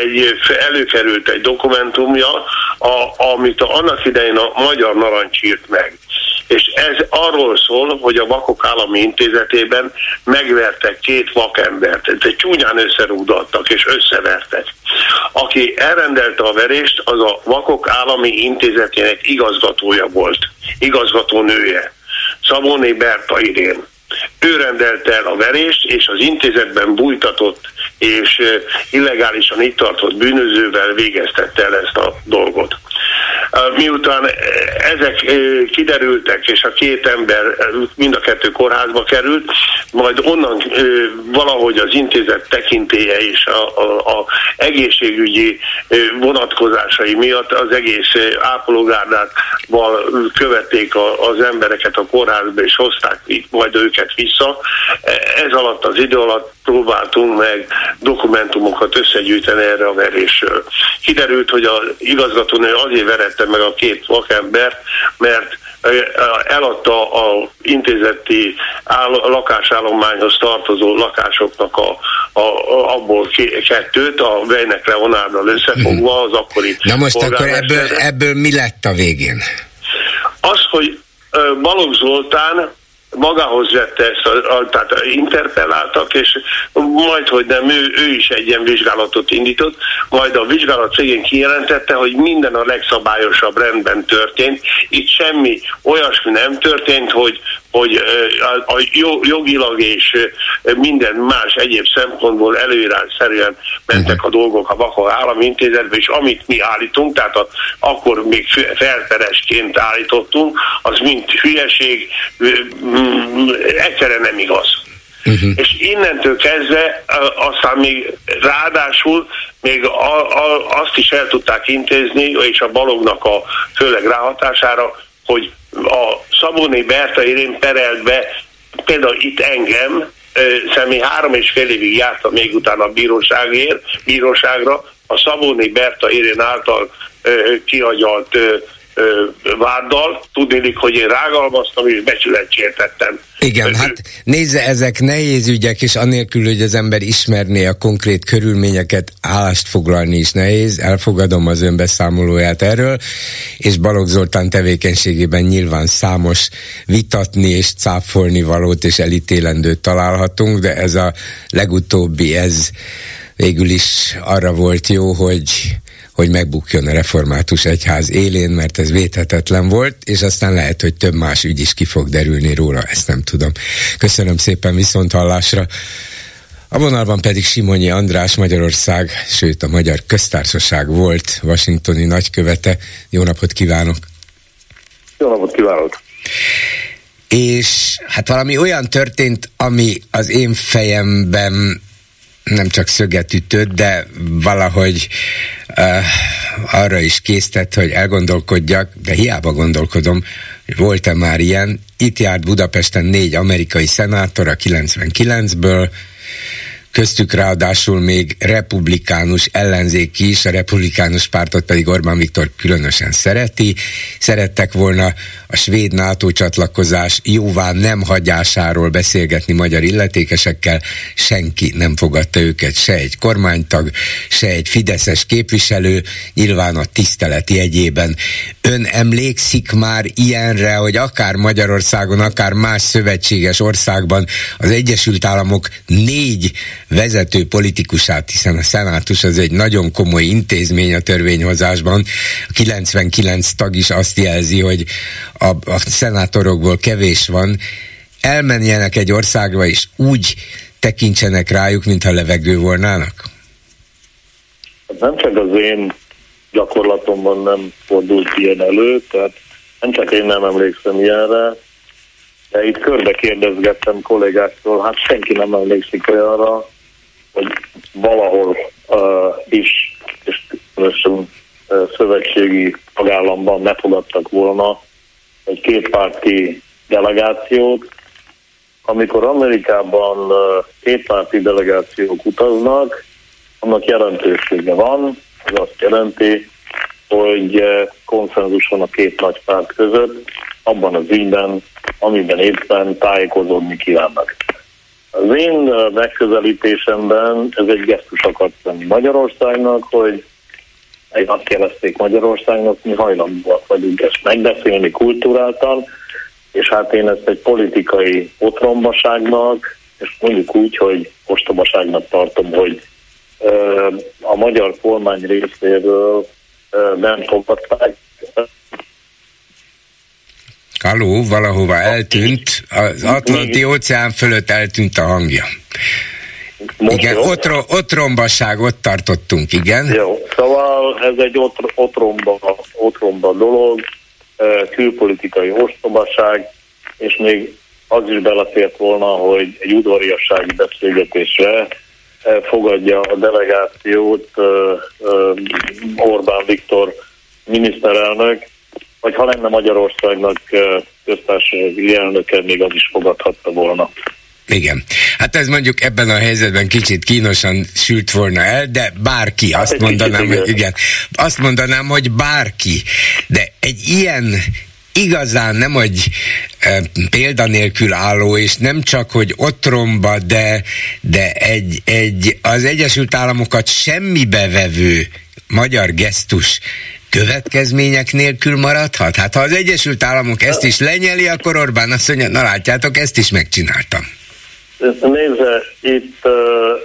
egy, előkerült egy dokumentumja, a, amit annak idején a Magyar Narancs írt meg. És ez arról szól, hogy a Vakok Állami Intézetében megvertek két vakembert, egy csúnyán összerúgdaltak és összevertek. Aki elrendelte a verést, az a Vakok Állami Intézetének igazgatója volt, igazgató nője, Szabóné Berta Irén. Ő rendelte el a verést, és az intézetben bújtatott és illegálisan itt tartott bűnözővel végeztette el ezt a dolgot. Miután ezek kiderültek, a két ember mind a kettő kórházba került, majd onnan valahogy az intézet tekintélye és a, a, a egészségügyi vonatkozásai miatt az egész ápológárdával követték a, az embereket a kórházba és hozták majd őket vissza. Ez alatt az idő alatt próbáltunk meg dokumentumokat összegyűjteni erre a verésről. Kiderült, hogy az igazgatónő azért verette meg a két vakembert, mert eladta a intézeti áll, lakásállományhoz tartozó lakásoknak a, a, a, abból kettőt, a Vejnek Leonárdal összefogva az akkori Na most akkor ebből, ebből mi lett a végén? Az, hogy Balogh Zoltán magához vette ezt, a, a, tehát interpelláltak, és majd, hogy nem, ő, ő is egy ilyen vizsgálatot indított, majd a vizsgálat végén kijelentette, hogy minden a legszabályosabb rendben történt. Itt semmi olyasmi nem történt, hogy, hogy a, jogilag és minden más egyéb szempontból előírásszerűen mentek a dolgok a Vakó Állami Intézetbe, és amit mi állítunk, tehát a, akkor még felperesként állítottunk, az mind hülyeség, egyszerűen nem igaz. Uh-huh. És innentől kezdve aztán még ráadásul még a, a, azt is el tudták intézni, és a balognak a főleg ráhatására, hogy a Szabóné Berta Irén perelt be például itt engem, személy három és fél évig járta még utána a bíróságért, bíróságra, a Szabóné Berta Irén által kiagyalt váddal, tudnélik, hogy én rágalmaztam és becsületsértettem. Igen, hát nézze, ezek nehéz ügyek, és anélkül, hogy az ember ismerné a konkrét körülményeket, állást foglalni is nehéz, elfogadom az ön beszámolóját erről, és Balogh Zoltán tevékenységében nyilván számos vitatni és cáfolni valót és elítélendőt találhatunk, de ez a legutóbbi, ez végül is arra volt jó, hogy hogy megbukjon a református egyház élén, mert ez védhetetlen volt, és aztán lehet, hogy több más ügy is ki fog derülni róla, ezt nem tudom. Köszönöm szépen viszont hallásra. A vonalban pedig Simonyi András Magyarország, sőt a Magyar Köztársaság volt washingtoni nagykövete. Jó napot kívánok! Jó napot kívánok! És hát valami olyan történt, ami az én fejemben nem csak szöget ütött, de valahogy uh, arra is késztett, hogy elgondolkodjak, de hiába gondolkodom, volt-e már ilyen. Itt járt Budapesten négy amerikai szenátor a 99-ből, köztük ráadásul még republikánus ellenzéki is, a republikánus pártot pedig Orbán Viktor különösen szereti. Szerettek volna a svéd NATO csatlakozás jóvá nem hagyásáról beszélgetni magyar illetékesekkel, senki nem fogadta őket, se egy kormánytag, se egy fideszes képviselő, nyilván a tiszteleti egyében. Ön emlékszik már ilyenre, hogy akár Magyarországon, akár más szövetséges országban az Egyesült Államok négy vezető politikusát, hiszen a szenátus az egy nagyon komoly intézmény a törvényhozásban. A 99 tag is azt jelzi, hogy a, a szenátorokból kevés van, elmenjenek egy országba és úgy tekintsenek rájuk, mintha levegő volnának? Hát nem csak az én gyakorlatomban nem fordult ilyen elő, tehát nem csak én nem emlékszem ilyenre, de itt körbe kérdezgettem kollégáktól, hát senki nem emlékszik olyanra, hogy valahol uh, is, és különösen uh, szövetségi tagállamban ne fogadtak volna egy kétpárti delegációt. Amikor Amerikában uh, kétpárti delegációk utaznak, annak jelentősége van, ez azt jelenti, hogy uh, konszenzus van a két nagy párt között, abban az ügyben, amiben éppen tájékozódni kívánnak. Az én megközelítésemben ez egy gesztus akart lenni Magyarországnak, hogy azt kérdezték Magyarországnak, mi hajlandóak vagyunk ezt megbeszélni kultúráltan, és hát én ezt egy politikai otrombaságnak, és mondjuk úgy, hogy ostobaságnak tartom, hogy a magyar kormány részéről nem fogadták. Halló, valahova eltűnt, az Atlanti óceán fölött eltűnt a hangja. Most igen, otro, otrombaság, ott tartottunk, igen. Jó, szóval ez egy otr, otromba, otromba dolog, külpolitikai ostobaság, és még az is belefért volna, hogy egy udvariassági beszélgetésre fogadja a delegációt Orbán Viktor miniszterelnök, vagy ha lenne Magyarországnak köztársasági elnöke, még az is fogadhatta volna. Igen. Hát ez mondjuk ebben a helyzetben kicsit kínosan sült volna el, de bárki, hát azt mondanám, hogy igen, azt mondanám, hogy bárki, de egy ilyen igazán nem egy e, példanélkül álló, és nem csak, hogy otromba, de, de egy, egy az Egyesült Államokat semmibe vevő magyar gesztus következmények nélkül maradhat? Hát ha az Egyesült Államok ezt is lenyeli, akkor Orbán azt mondja, na látjátok, ezt is megcsináltam. Nézze, itt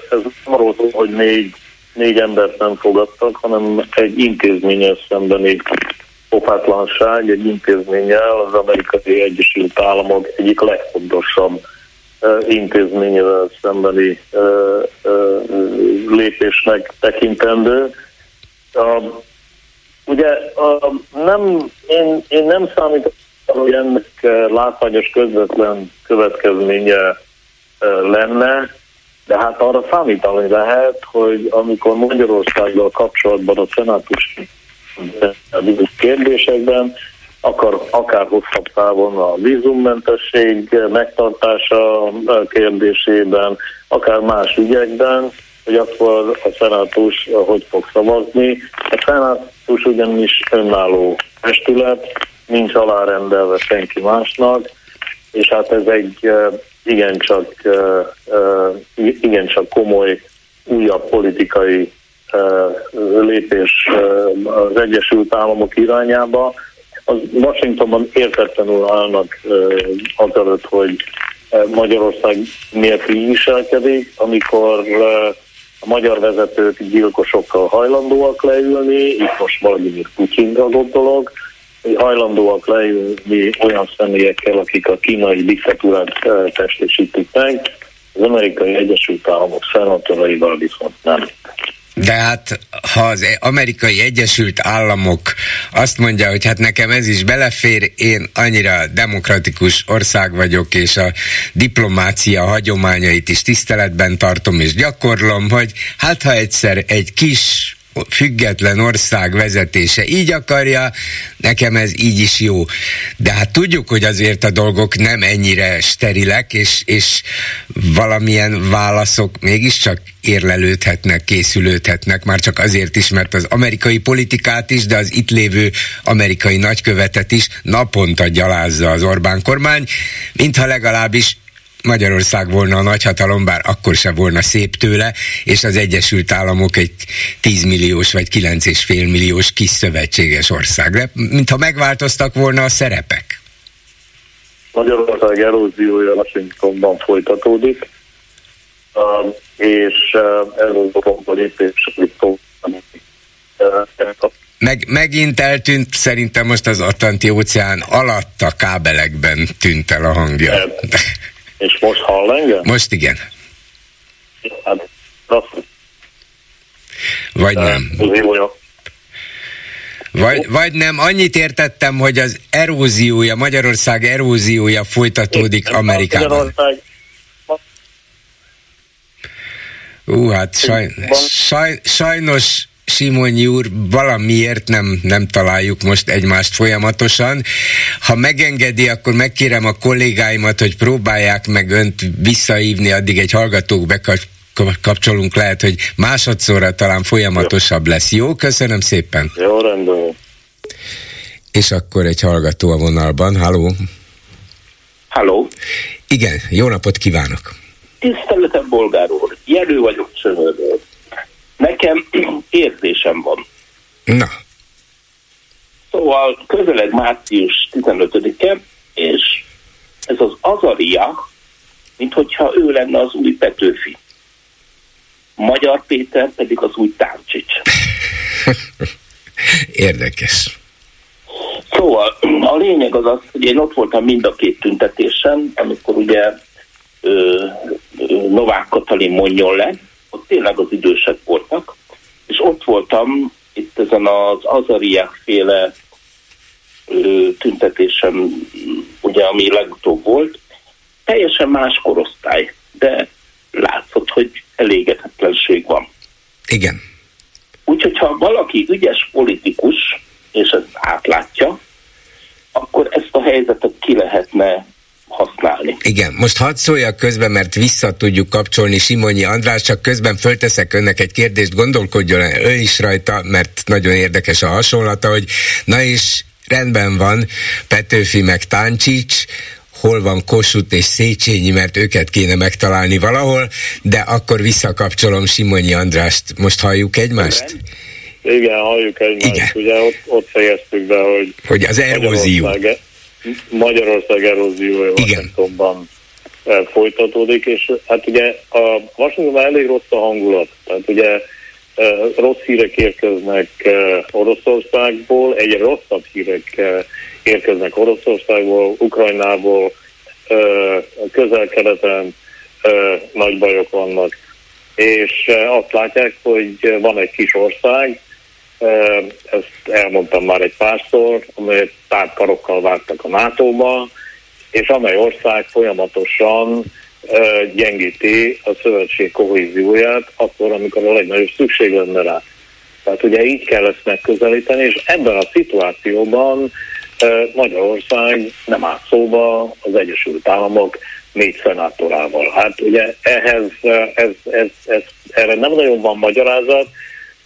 ez arról hogy négy, négy embert nem fogadtak, hanem egy intézményes szembeni pofátlanság, egy intézménnyel az Amerikai Egyesült Államok egyik legfontosabb intézményével szembeni lépésnek tekintendő. Ugye nem, én, én nem számítok, hogy ennek látványos közvetlen következménye lenne, de hát arra számítani lehet, hogy amikor Magyarországgal kapcsolatban a szenátus kérdésekben, akar, akár hosszabb távon a vízummentesség megtartása kérdésében, akár más ügyekben, hogy akkor a szenátus hogy fog szavazni. A szenátus ugyanis önálló testület, nincs alárendelve senki másnak, és hát ez egy igencsak, igencsak komoly újabb politikai lépés az Egyesült Államok irányába. Az Washingtonban értetlenül állnak azelőtt, hogy Magyarország miért így viselkedik, amikor a magyar vezetők gyilkosokkal hajlandóak leülni, itt most Vladimir Putyinra gondolok, hajlandóak leülni olyan személyekkel, akik a kínai diktatúrát testesítik meg, az amerikai Egyesült Államok szenátoraival viszont nem. De hát, ha az amerikai Egyesült Államok azt mondja, hogy hát nekem ez is belefér, én annyira demokratikus ország vagyok, és a diplomácia hagyományait is tiszteletben tartom és gyakorlom, hogy hát ha egyszer egy kis független ország vezetése így akarja, nekem ez így is jó. De hát tudjuk, hogy azért a dolgok nem ennyire sterilek, és, és valamilyen válaszok mégiscsak érlelődhetnek, készülődhetnek, már csak azért is, mert az amerikai politikát is, de az itt lévő amerikai nagykövetet is naponta gyalázza az Orbán kormány, mintha legalábbis Magyarország volna a nagyhatalom, bár akkor se volna szép tőle, és az Egyesült Államok egy 10 milliós vagy 9,5 milliós kis szövetséges ország. De mintha megváltoztak volna a szerepek. Magyarország eróziója Washingtonban folytatódik, és ez az a lépés, meg, megint eltűnt, szerintem most az Atlanti óceán alatt a kábelekben tűnt el a hangja. És most hall engem? Most igen. Hát, Vagy nem. Vagy, vagy nem, annyit értettem, hogy az eróziója, Magyarország eróziója folytatódik Amerikában. Ú, hát saj, saj, sajnos Simonyi úr, valamiért nem, nem találjuk most egymást folyamatosan. Ha megengedi, akkor megkérem a kollégáimat, hogy próbálják meg önt visszaívni, addig egy hallgatók bekapcsolunk, lehet, hogy másodszorra talán folyamatosabb lesz. Jó, köszönöm szépen. Jó, rendben. És akkor egy hallgató a vonalban. Halló? Halló? Igen, jó napot kívánok! Tiszteletem, bolgár úr, jelő vagyok Csömörről. Nekem érzésem van. Na. Szóval közeleg március 15-e, és ez az Azaria, mint hogyha ő lenne az új Petőfi. Magyar Péter pedig az új Tárcsics. Érdekes. Szóval a lényeg az az, hogy én ott voltam mind a két tüntetésen, amikor ugye ö, ö, Novák Katalin mondjon le, ott tényleg az idősek voltak, és ott voltam itt ezen az Azariák féle ö, tüntetésen, ugye ami legutóbb volt, teljesen más korosztály, de látszott, hogy elégedetlenség van. Igen. Úgyhogy ha valaki ügyes politikus, és ezt átlátja, akkor ezt a helyzetet ki lehetne használni. Igen, most hadd szóljak közben, mert vissza tudjuk kapcsolni Simonyi András, csak közben fölteszek önnek egy kérdést, gondolkodjon ő is rajta, mert nagyon érdekes a hasonlata, hogy na és rendben van, Petőfi meg Táncsics, hol van Kossuth és Széchenyi, mert őket kéne megtalálni valahol, de akkor visszakapcsolom Simonyi Andrást. Most halljuk egymást? Igen. Igen, halljuk egymást. Igen. Ugye ott, ott fejeztük be, hogy, hogy az erózió. Magyarország, Magyarország eróziója Washingtonban eh, folytatódik, és hát ugye a Washingtonban elég rossz a hangulat. Tehát ugye eh, rossz hírek érkeznek eh, Oroszországból, egyre rosszabb hírek érkeznek Oroszországból, Ukrajnából, közel-keleten nagy bajok vannak. És azt látják, hogy van egy kis ország, ezt elmondtam már egy párszor, amelyet karokkal vágtak a NATO-ba, és amely ország folyamatosan gyengíti a szövetség kohézióját akkor, amikor a legnagyobb szükség lenne rá. Tehát ugye így kell ezt megközelíteni, és ebben a szituációban Magyarország nem áll szóba az Egyesült Államok négy szenátorával. Hát ugye ehhez, ez, ez, ez, erre nem nagyon van magyarázat,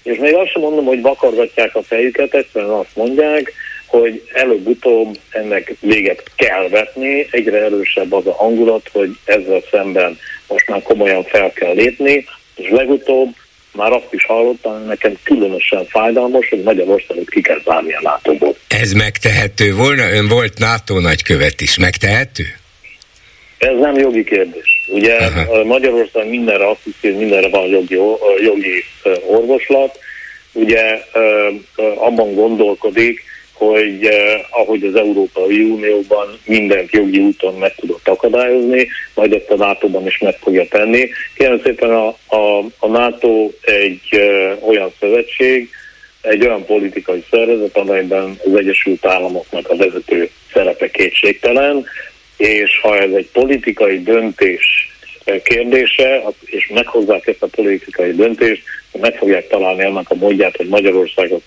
és még azt sem mondom, hogy vakargatják a fejüket, egyszerűen azt mondják, hogy előbb-utóbb ennek véget kell vetni, egyre erősebb az a hangulat, hogy ezzel szemben most már komolyan fel kell lépni, és legutóbb már azt is hallottam, hogy nekem különösen fájdalmas, hogy Magyarországot ki kell zárni a nato Ez megtehető volna? Ön volt NATO nagykövet is. Megtehető? Ez nem jogi kérdés. Ugye Aha. Magyarország mindenre azt hiszi, hogy mindenre van jogi, jogi orvoslat. Ugye abban gondolkodik, hogy eh, ahogy az Európai Unióban mindent jogi úton meg tudott akadályozni, majd ezt a NATO-ban is meg fogja tenni. Kérem szépen a, a, a NATO egy eh, olyan szövetség, egy olyan politikai szervezet, amelyben az Egyesült Államoknak a vezető szerepe kétségtelen, és ha ez egy politikai döntés kérdése, és meghozzák ezt a politikai döntést, meg fogják találni annak a módját, hogy Magyarországot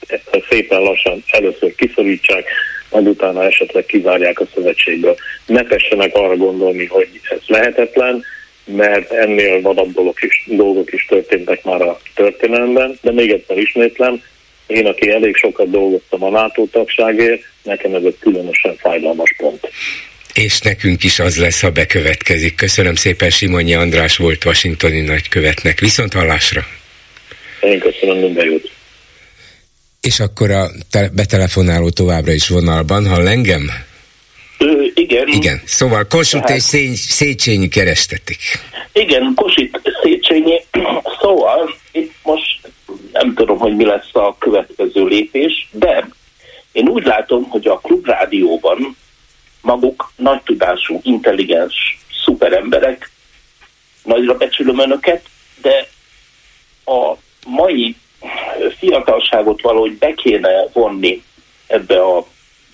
szépen lassan először kiszorítsák, majd utána esetleg kizárják a szövetségből. Ne tessenek arra gondolni, hogy ez lehetetlen, mert ennél vadabb dolgok is, dolgok is történtek már a történelemben, de még egyszer ismétlem, én, aki elég sokat dolgoztam a NATO tagságért, nekem ez egy különösen fájdalmas pont és nekünk is az lesz, ha bekövetkezik. Köszönöm szépen Simonyi András volt washingtoni nagykövetnek. Viszont hallásra! Én köszönöm, minden jót! És akkor a te- betelefonáló továbbra is vonalban, ha engem? Ö, igen. Igen, szóval Kossuth és Szény- Széchenyi kerestetik. Igen, Kossuth Széchenyi, szóval itt most nem tudom, hogy mi lesz a következő lépés, de én úgy látom, hogy a klubrádióban maguk nagy tudású, intelligens, szuper emberek, nagyra becsülöm önöket, de a mai fiatalságot valahogy be kéne vonni ebbe a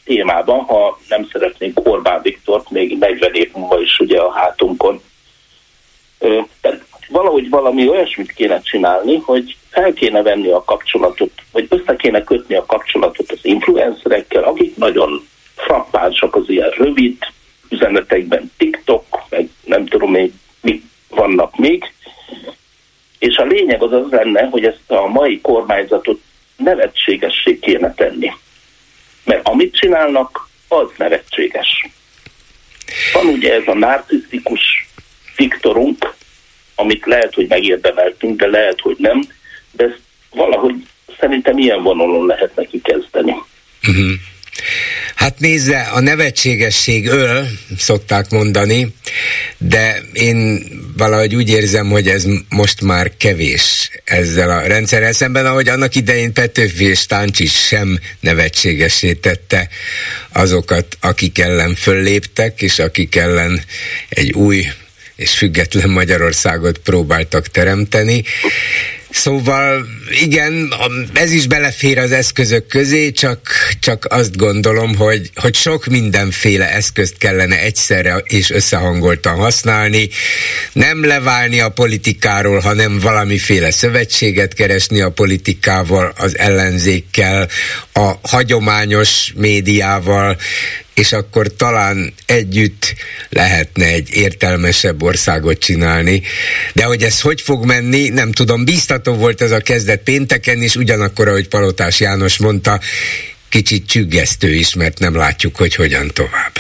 témába, ha nem szeretnénk Orbán Viktort még 40 év múlva is ugye a hátunkon. Tehát valahogy valami olyasmit kéne csinálni, hogy fel kéne venni a kapcsolatot, vagy össze kéne kötni a kapcsolatot az influencerekkel, akik nagyon frappánsak az ilyen rövid üzenetekben, TikTok, meg nem tudom még mi vannak még. És a lényeg az az lenne, hogy ezt a mai kormányzatot nevetségessé kéne tenni. Mert amit csinálnak, az nevetséges. Van ugye ez a narcisztikus Viktorunk, amit lehet, hogy megérdemeltünk, de lehet, hogy nem, de ezt valahogy szerintem ilyen vonalon lehet neki kezdeni. Uh-huh. Hát nézze, a nevetségesség öl, szokták mondani, de én valahogy úgy érzem, hogy ez most már kevés ezzel a rendszerrel szemben, ahogy annak idején Petőfi és Táncsis sem nevetségessé tette azokat, akik ellen fölléptek, és akik ellen egy új és független Magyarországot próbáltak teremteni. Szóval igen, ez is belefér az eszközök közé, csak, csak azt gondolom, hogy, hogy sok mindenféle eszközt kellene egyszerre és összehangoltan használni, nem leválni a politikáról, hanem valamiféle szövetséget keresni a politikával, az ellenzékkel, a hagyományos médiával, és akkor talán együtt lehetne egy értelmesebb országot csinálni. De hogy ez hogy fog menni, nem tudom. Bíztató volt ez a kezdet pénteken, és ugyanakkor, ahogy Palotás János mondta, kicsit csüggesztő is, mert nem látjuk, hogy hogyan tovább.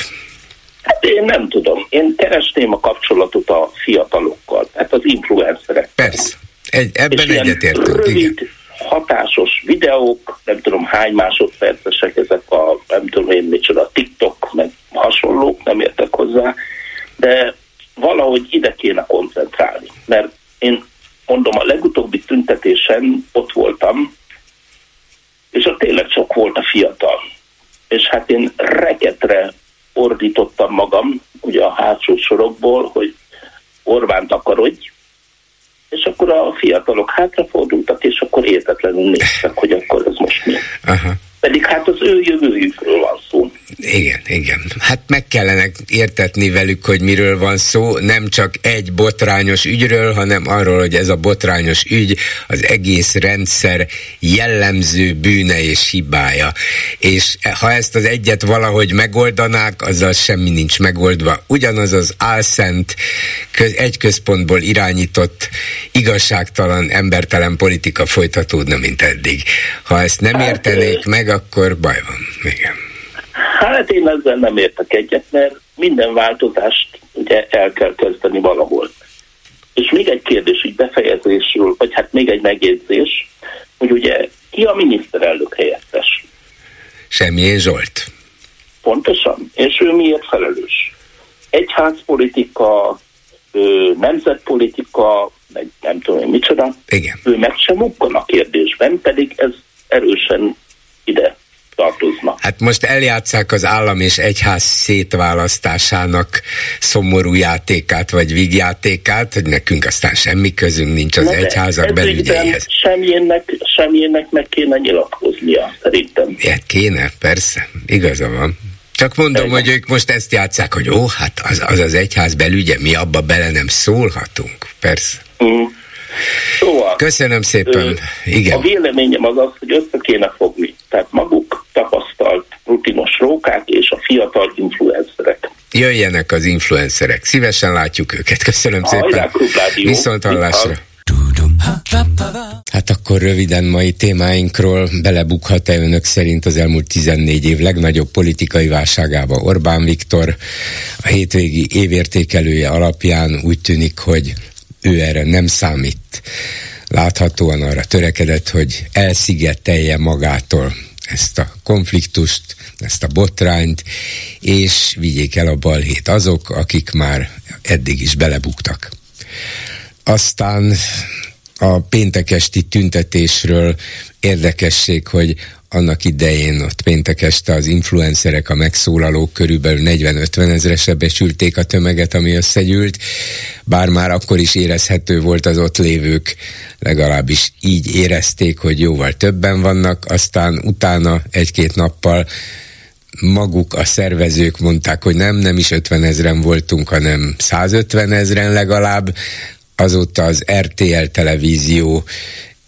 Hát én nem tudom. Én keresném a kapcsolatot a fiatalokkal, tehát az influencerek. Persze. Egy, ebben egyetértünk. Rövid, igen hatásos videók, nem tudom hány másodpercesek ezek a, nem tudom én micsoda, TikTok, meg hasonlók, nem értek hozzá, de valahogy ide kéne koncentrálni, mert én mondom, a legutóbbi tüntetésen ott voltam, és ott tényleg csak volt a fiatal. És hát én reketre ordítottam magam, ugye a hátsó sorokból, hogy Orbán takarodj, és akkor a fiatalok hátrafordultak, és akkor értetlenül néztek, hogy akkor ez most mi. Aha. Pedig hát az ő jövőjükről van szó. Igen, igen. Hát meg kellene értetni velük, hogy miről van szó, nem csak egy botrányos ügyről, hanem arról, hogy ez a botrányos ügy az egész rendszer jellemző bűne és hibája. És ha ezt az egyet valahogy megoldanák, azzal semmi nincs megoldva. Ugyanaz az álszent, egy központból irányított, igazságtalan, embertelen politika folytatódna, mint eddig. Ha ezt nem hát, értenék meg, akkor baj van. Igen. Hát én ezzel nem értek egyet, mert minden változást ugye el kell kezdeni valahol. És még egy kérdés így befejezésről, vagy hát még egy megjegyzés, hogy ugye ki a miniszterelnök helyettes? Semmilyen Zsolt. Pontosan. És ő miért felelős? Egyházpolitika, nemzetpolitika, meg nem tudom én micsoda. Igen. Ő meg sem a kérdésben, pedig ez erősen ide tartoznak. Hát most eljátszák az állam és egyház szétválasztásának szomorú játékát, vagy vígjátékát, hogy nekünk aztán semmi közünk nincs az Na egyházak belügyeihez. Semjének, semjének meg kéne nyilatkoznia, szerintem. Hát kéne, persze, igaza van. Csak mondom, Igen. hogy ők most ezt játszák, hogy ó, hát az az, az egyház belügye, mi abba bele nem szólhatunk, persze. Mm. Szóval, Köszönöm szépen. Ö, Igen. A véleményem az az, hogy össze kéne fogni. Tehát maguk tapasztalt rutinos rókák és a fiatal influencerek. Jöjjenek az influencerek. Szívesen látjuk őket. Köszönöm szépen. Viszont hallásra. Hát akkor röviden mai témáinkról belebukhat-e önök szerint az elmúlt 14 év legnagyobb politikai válságába Orbán Viktor? A hétvégi évértékelője alapján úgy tűnik, hogy ő erre nem számít. Láthatóan arra törekedett, hogy elszigetelje magától ezt a konfliktust, ezt a botrányt, és vigyék el a balhét azok, akik már eddig is belebuktak. Aztán a péntekesti tüntetésről érdekesség, hogy annak idején ott péntek este az influencerek, a megszólalók körülbelül 40-50 ezresre becsülték a tömeget, ami összegyűlt, bár már akkor is érezhető volt az ott lévők, legalábbis így érezték, hogy jóval többen vannak, aztán utána egy-két nappal maguk a szervezők mondták, hogy nem, nem is 50 ezeren voltunk, hanem 150 ezeren legalább, azóta az RTL televízió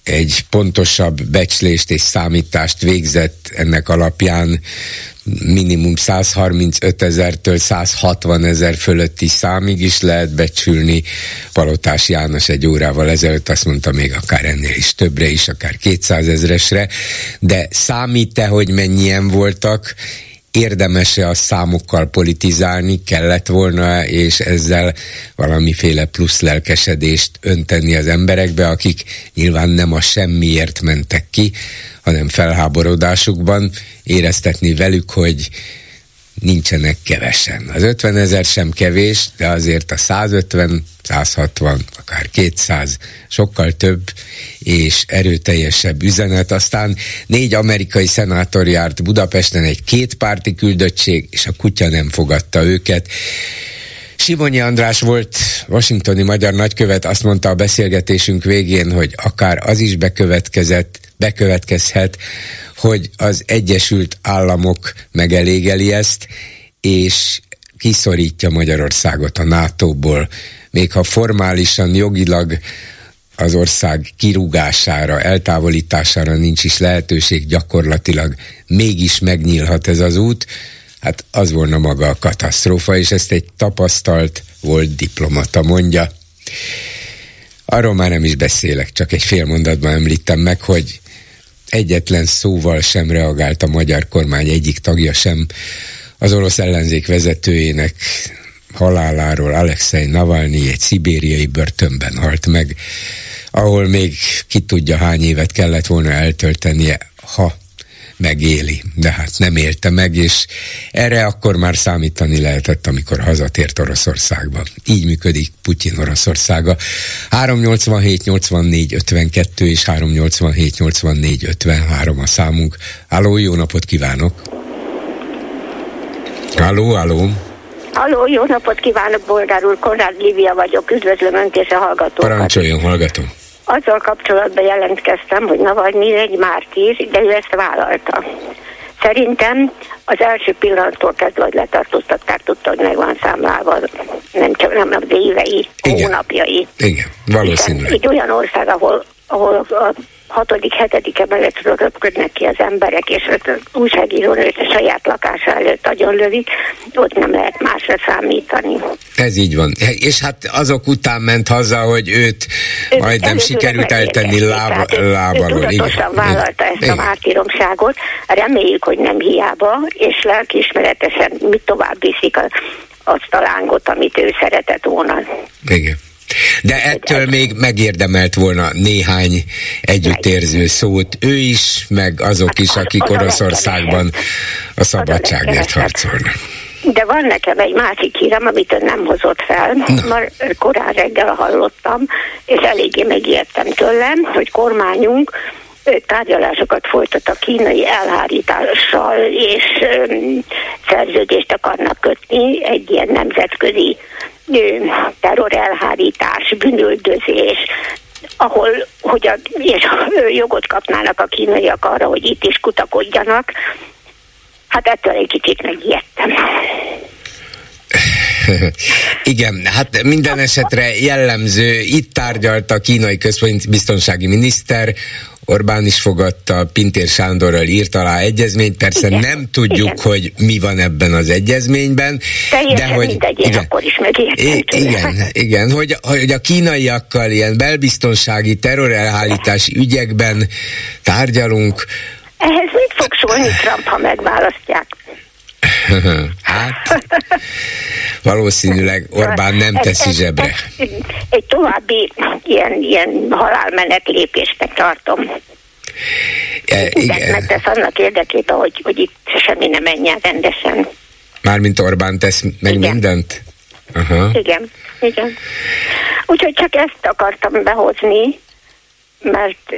egy pontosabb becslést és számítást végzett ennek alapján minimum 135 ezertől 160 ezer fölötti számig is lehet becsülni. Palotás János egy órával ezelőtt azt mondta még akár ennél is többre is, akár 200 ezresre, de számít-e, hogy mennyien voltak, érdemes-e a számokkal politizálni, kellett volna, és ezzel valamiféle plusz lelkesedést önteni az emberekbe, akik nyilván nem a semmiért mentek ki, hanem felháborodásukban, éreztetni velük, hogy nincsenek kevesen. Az 50 ezer sem kevés, de azért a 150, 160, akár 200 sokkal több és erőteljesebb üzenet. Aztán négy amerikai szenátor járt Budapesten egy kétpárti küldöttség, és a kutya nem fogadta őket. Simonyi András volt washingtoni magyar nagykövet, azt mondta a beszélgetésünk végén, hogy akár az is bekövetkezett, bekövetkezhet, hogy az Egyesült Államok megelégeli ezt, és kiszorítja Magyarországot a NATO-ból, még ha formálisan, jogilag az ország kirúgására, eltávolítására nincs is lehetőség, gyakorlatilag mégis megnyílhat ez az út, hát az volna maga a katasztrófa, és ezt egy tapasztalt volt diplomata mondja. Arról már nem is beszélek, csak egy fél mondatban említem meg, hogy egyetlen szóval sem reagált a magyar kormány egyik tagja sem. Az orosz ellenzék vezetőjének haláláról Alexei Navalnyi egy szibériai börtönben halt meg, ahol még ki tudja hány évet kellett volna eltöltenie, ha megéli, de hát nem élte meg, és erre akkor már számítani lehetett, amikor hazatért Oroszországba. Így működik Putyin Oroszországa. 387 84 52 és 387 84 53 a számunk. Háló, jó napot kívánok! Háló, háló! Halló, jó napot kívánok, Bolgár úr, Konrád Lívia vagyok, üdvözlöm Önt és a hallgatókat. Parancsoljon, hallgatom. Azzal kapcsolatban jelentkeztem, hogy Navalnyi egy mártír, de ő ezt vállalta. Szerintem az első pillanattól kezdve, hogy letartóztatták, tudta, hogy meg van számlálva, nem csak nem az évei, Igen. hónapjai. Igen, valószínűleg. Egy olyan ország, ahol, ahol a hatodik, hetedik emeletről röpködnek ki az emberek, és az újságíró őt a saját lakása előtt agyon lövik, ott nem lehet másra számítani. Ez így van. És hát azok után ment haza, hogy őt Ő majdnem sikerült eltenni lába, tehát ő- tudatosan vállalta ezt a mártíromságot. Reméljük, hogy nem hiába, és lelkiismeretesen mit tovább viszik a, azt a lángot, amit ő szeretett volna. Igen. De ettől még megérdemelt volna néhány együttérző szót. Ő is, meg azok is, akik Oroszországban a szabadságért harcolnak. De van nekem egy másik hírem, amit ön nem hozott fel. Már korán reggel hallottam, és eléggé megijedtem tőlem, hogy kormányunk tárgyalásokat folytat a kínai elhárítással, és szerződést akarnak kötni egy ilyen nemzetközi terrorelhárítás, bűnöldözés, ahol hogy a, és jogot kapnának a kínaiak arra, hogy itt is kutakodjanak. Hát ettől egy kicsit megijedtem. Igen, hát minden esetre jellemző, itt tárgyalt a kínai központi biztonsági miniszter, Orbán is fogadta, Pintér Sándorral írt alá egyezményt, persze Igen, nem tudjuk, igen. hogy mi van ebben az egyezményben, Teljesen de hogy mindegy, én akkor is I- igen, igen, hogy, hogy a kínaiakkal ilyen belbiztonsági terrorelhállítási ügyekben tárgyalunk, Ehhez mit fog szólni Trump, ha megválasztják? hát valószínűleg Orbán nem teszi ez- zsebre. ez Egy további ilyen, ilyen halálmenet lépésnek tartom. E, igen, megtesz annak érdekében, hogy, hogy itt semmi nem menjen rendesen. mármint Orbán tesz meg Igen. mindent? Aha. Igen, igen. Úgyhogy csak ezt akartam behozni, mert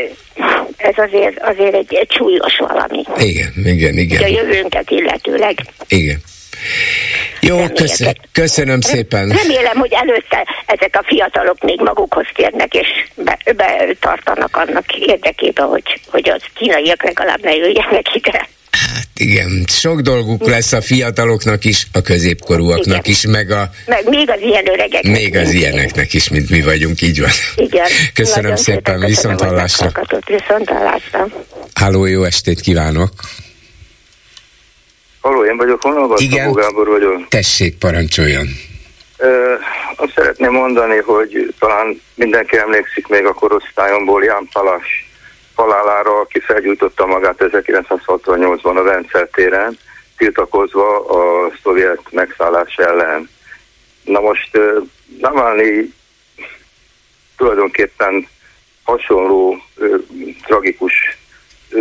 ez azért, azért egy, egy súlyos valami. Igen, igen, Ugye a igen, jövőnket illetőleg. igen. Jó, köszönöm, köszönöm szépen. Remélem, hogy előtte ezek a fiatalok még magukhoz térnek, és be, betartanak annak érdekében, hogy, hogy az kínaiak legalább ne jöjjenek ide. Hát igen, sok dolguk lesz a fiataloknak is, a középkorúaknak Igen. is, meg a Meg még az ilyen öregek. még az ilyeneknek is, mint mi vagyunk, így van. Igen. Köszönöm Nagyon szépen, köszönöm, viszont hallásra. Viszont hallásra. Háló, jó estét kívánok. Halló, én vagyok, honnan vagy? Igen. Szabó Gábor vagyok. Tessék, parancsoljon. Ö, azt szeretném mondani, hogy talán mindenki emlékszik még a korosztályomból Ján Palas halálára, aki felgyújtotta magát 1968-ban a Vencel téren, tiltakozva a szovjet megszállás ellen. Na most Navalnyi tulajdonképpen hasonló tragikus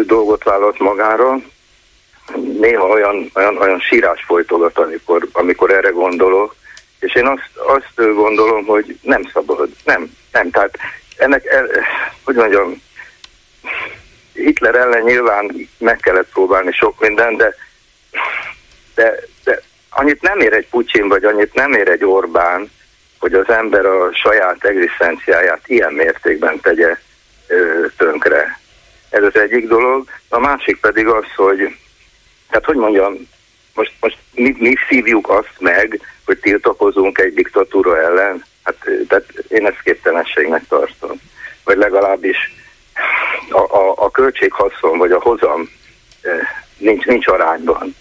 dolgot vállalt magára, néha olyan, olyan, olyan sírás folytogat, amikor, amikor erre gondolok, és én azt, azt gondolom, hogy nem szabad, nem, nem, tehát ennek, el, hogy mondjam, Hitler ellen nyilván meg kellett próbálni sok minden, de, de, de annyit nem ér egy Putyin, vagy annyit nem ér egy Orbán, hogy az ember a saját egzisztenciáját ilyen mértékben tegye ö, tönkre. Ez az egyik dolog. A másik pedig az, hogy, hát hogy mondjam, most, most mi, mi szívjuk azt meg, hogy tiltakozunk egy diktatúra ellen. Hát tehát én ezt képtelenségnek tartom. Vagy legalábbis a, a, a költséghaszon, vagy a hozam nincs, nincs arányban.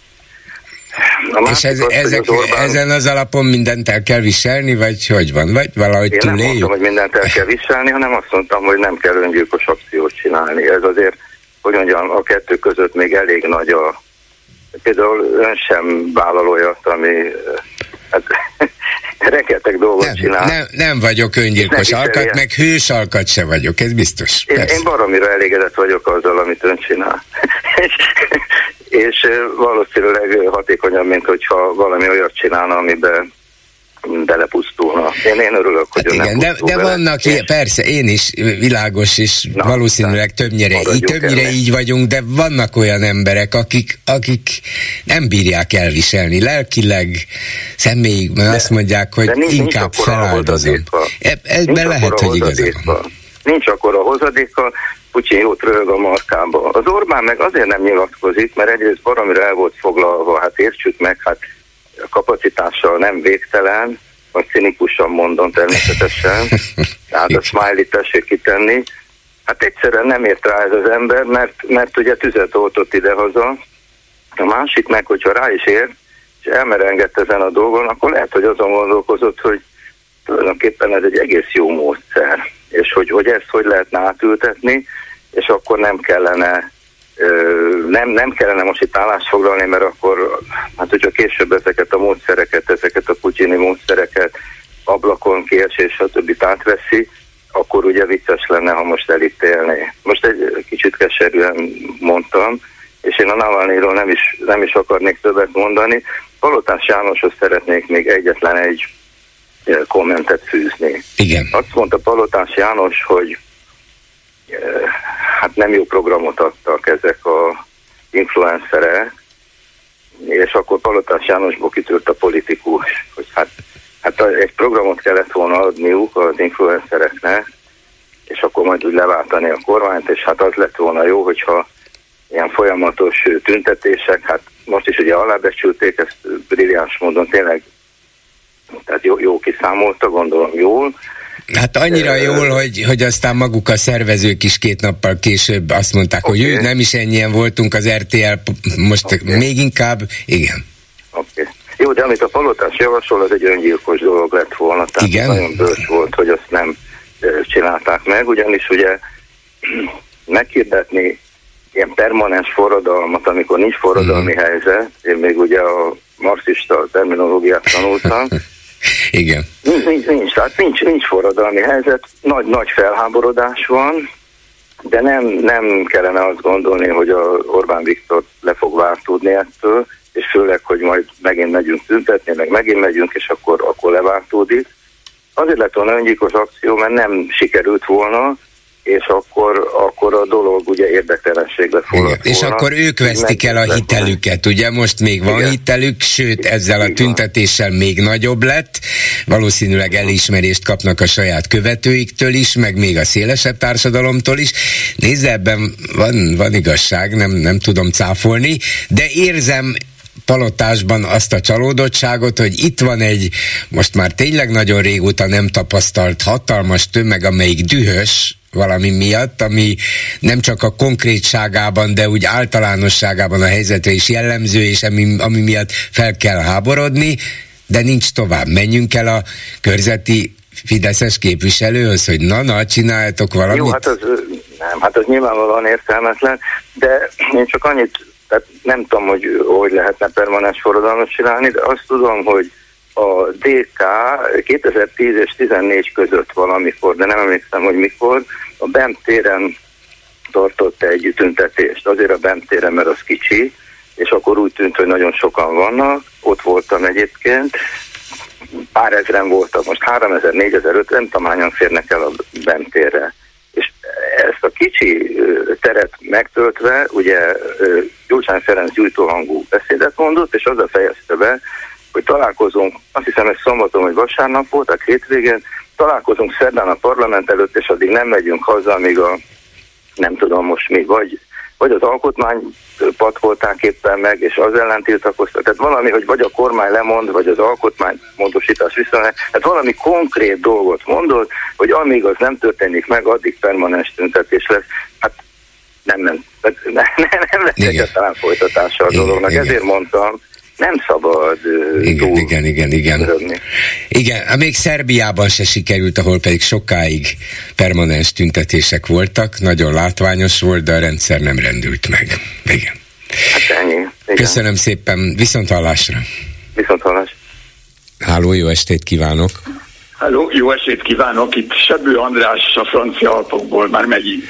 És ez, az, ezek, az Orbán... ezen az alapon mindent el kell viselni, vagy hogy van? Vagy valahogy Én túléljük? nem mondtam, hogy mindent el kell viselni, hanem azt mondtam, hogy nem kell öngyilkos akciót csinálni. Ez azért, hogy mondjam, a kettő között még elég nagy a... Például ön sem vállal olyat, ami... Hát, rengeteg dolgot nem, csinál. Nem, nem vagyok öngyilkos nem alkat, meg hős alkat se vagyok, ez biztos. Én, én baromira elégedett vagyok azzal, amit ön csinál. és valószínűleg hatékonyabb, mint hogyha valami olyat csinálna, amiben belepusztulna. Én, én örülök, hogy hát igen, de, de vannak, és... persze, én is világos, és Na, valószínűleg többnyire, így, többnyire ennek. így vagyunk, de vannak olyan emberek, akik, akik nem bírják elviselni lelkileg, személyig, mert de, azt mondják, hogy nincs, inkább nincs feláldozom. E, ebben lehet, hogy igazam. Nincs akkor a hozadéka, Putyin jót röhög a markába. Az Orbán meg azért nem nyilatkozik, mert egyrészt baromira el volt foglalva, hát értsük meg, hát kapacitással nem végtelen, vagy cinikusan mondom természetesen, tehát a smiley tessék kitenni. Hát egyszerűen nem ért rá ez az ember, mert, mert ugye tüzet oltott idehaza. A másik meg, hogyha rá is ért, és elmerengett ezen a dolgon, akkor lehet, hogy azon gondolkozott, hogy tulajdonképpen ez egy egész jó módszer, és hogy, hogy ezt hogy lehetne átültetni, és akkor nem kellene nem, nem kellene most itt állást foglalni, mert akkor, hát hogyha később ezeket a módszereket, ezeket a putyini módszereket ablakon kiesés, stb. átveszi, akkor ugye vicces lenne, ha most elítélné. Most egy kicsit keserűen mondtam, és én a Navalnyról nem is, nem is akarnék többet mondani. Palotás Jánoshoz szeretnék még egyetlen egy kommentet fűzni. Igen. Azt mondta Palotás János, hogy hát nem jó programot adtak ezek a influencerek, és akkor Palotás Jánosból kitört a politikus, hogy hát, hát egy programot kellett volna adniuk az influencereknek, és akkor majd úgy leváltani a kormányt, és hát az lett volna jó, hogyha ilyen folyamatos tüntetések, hát most is ugye alábecsülték, ezt brilliáns módon tényleg, tehát jó, jó kiszámolta, gondolom jól, Hát annyira jól, hogy, hogy aztán maguk a szervezők is két nappal később azt mondták, okay. hogy ő, nem is ennyien voltunk az RTL, most okay. még inkább, igen. Oké. Okay. Jó, de amit a palotás javasol, az egy öngyilkos dolog lett volna. Tehát Igen? nagyon bölcs volt, hogy azt nem csinálták meg, ugyanis ugye meghirdetni ilyen permanens forradalmat, amikor nincs forradalmi mm. helyzet, én még ugye a marxista terminológiát tanultam, Igen. Nincs, nincs, nincs, tehát nincs, nincs forradalmi helyzet, nagy, nagy felháborodás van, de nem, nem kellene azt gondolni, hogy a Orbán Viktor le fog váltódni ettől, és főleg, hogy majd megint megyünk tüntetni, meg megint megyünk, és akkor, akkor leváltódik. Azért lett volna öngyilkos akció, mert nem sikerült volna, és akkor, akkor a dolog ugye érdektelenségbe fordul. És akkor ők vesztik el a hitelüket, ugye most még van Igen. hitelük, sőt ezzel a tüntetéssel még nagyobb lett, valószínűleg elismerést kapnak a saját követőiktől is, meg még a szélesebb társadalomtól is. Nézze, ebben van, van igazság, nem, nem tudom cáfolni, de érzem palotásban azt a csalódottságot, hogy itt van egy most már tényleg nagyon régóta nem tapasztalt hatalmas tömeg, amelyik dühös, valami miatt, ami nem csak a konkrétságában, de úgy általánosságában a helyzetre is jellemző, és ami, ami miatt fel kell háborodni, de nincs tovább. Menjünk el a körzeti Fideszes képviselőhöz, hogy na-na, csináljatok valamit. Jó, hát az, nem, hát az nyilvánvalóan értelmetlen, de én csak annyit, tehát nem tudom, hogy hogy lehetne permanens forradalmat csinálni, de azt tudom, hogy a DK 2010 és 14 között valamikor, de nem emlékszem, hogy mikor, a BEM téren tartott egy tüntetést. Azért a BEM téren, mert az kicsi, és akkor úgy tűnt, hogy nagyon sokan vannak, ott voltam egyébként, pár ezeren voltak, most 3000, 4000, 5000, nem tudom, hányan férnek el a bentérre. És ezt a kicsi teret megtöltve, ugye Gyurcsány Ferenc gyújtóhangú beszédet mondott, és azzal fejezte be, hogy találkozunk, azt hiszem ez szombaton vagy vasárnap volt, a hétvégén, találkozunk szerdán a parlament előtt, és addig nem megyünk haza, amíg a nem tudom most még, vagy, vagy az alkotmánypat volták éppen meg, és az ellen tiltakoztak. Tehát valami, hogy vagy a kormány lemond, vagy az alkotmány módosítás viszont, tehát valami konkrét dolgot mondott, hogy amíg az nem történik meg, addig permanens tüntetés lesz. Hát nem, nem, nem, nem, nem lesz egyáltalán folytatása a dolognak. Igen. Ezért mondtam, nem szabad igen, túl igen, igen, igen. Rögni. Igen, hát még Szerbiában se sikerült, ahol pedig sokáig permanens tüntetések voltak, nagyon látványos volt, de a rendszer nem rendült meg. Igen. Hát ennyi. Igen. Köszönöm szépen, viszont hallásra. Viszont hallás. Háló, jó estét kívánok! Háló, jó estét kívánok! Itt Sebő András a francia Alpokból már megint.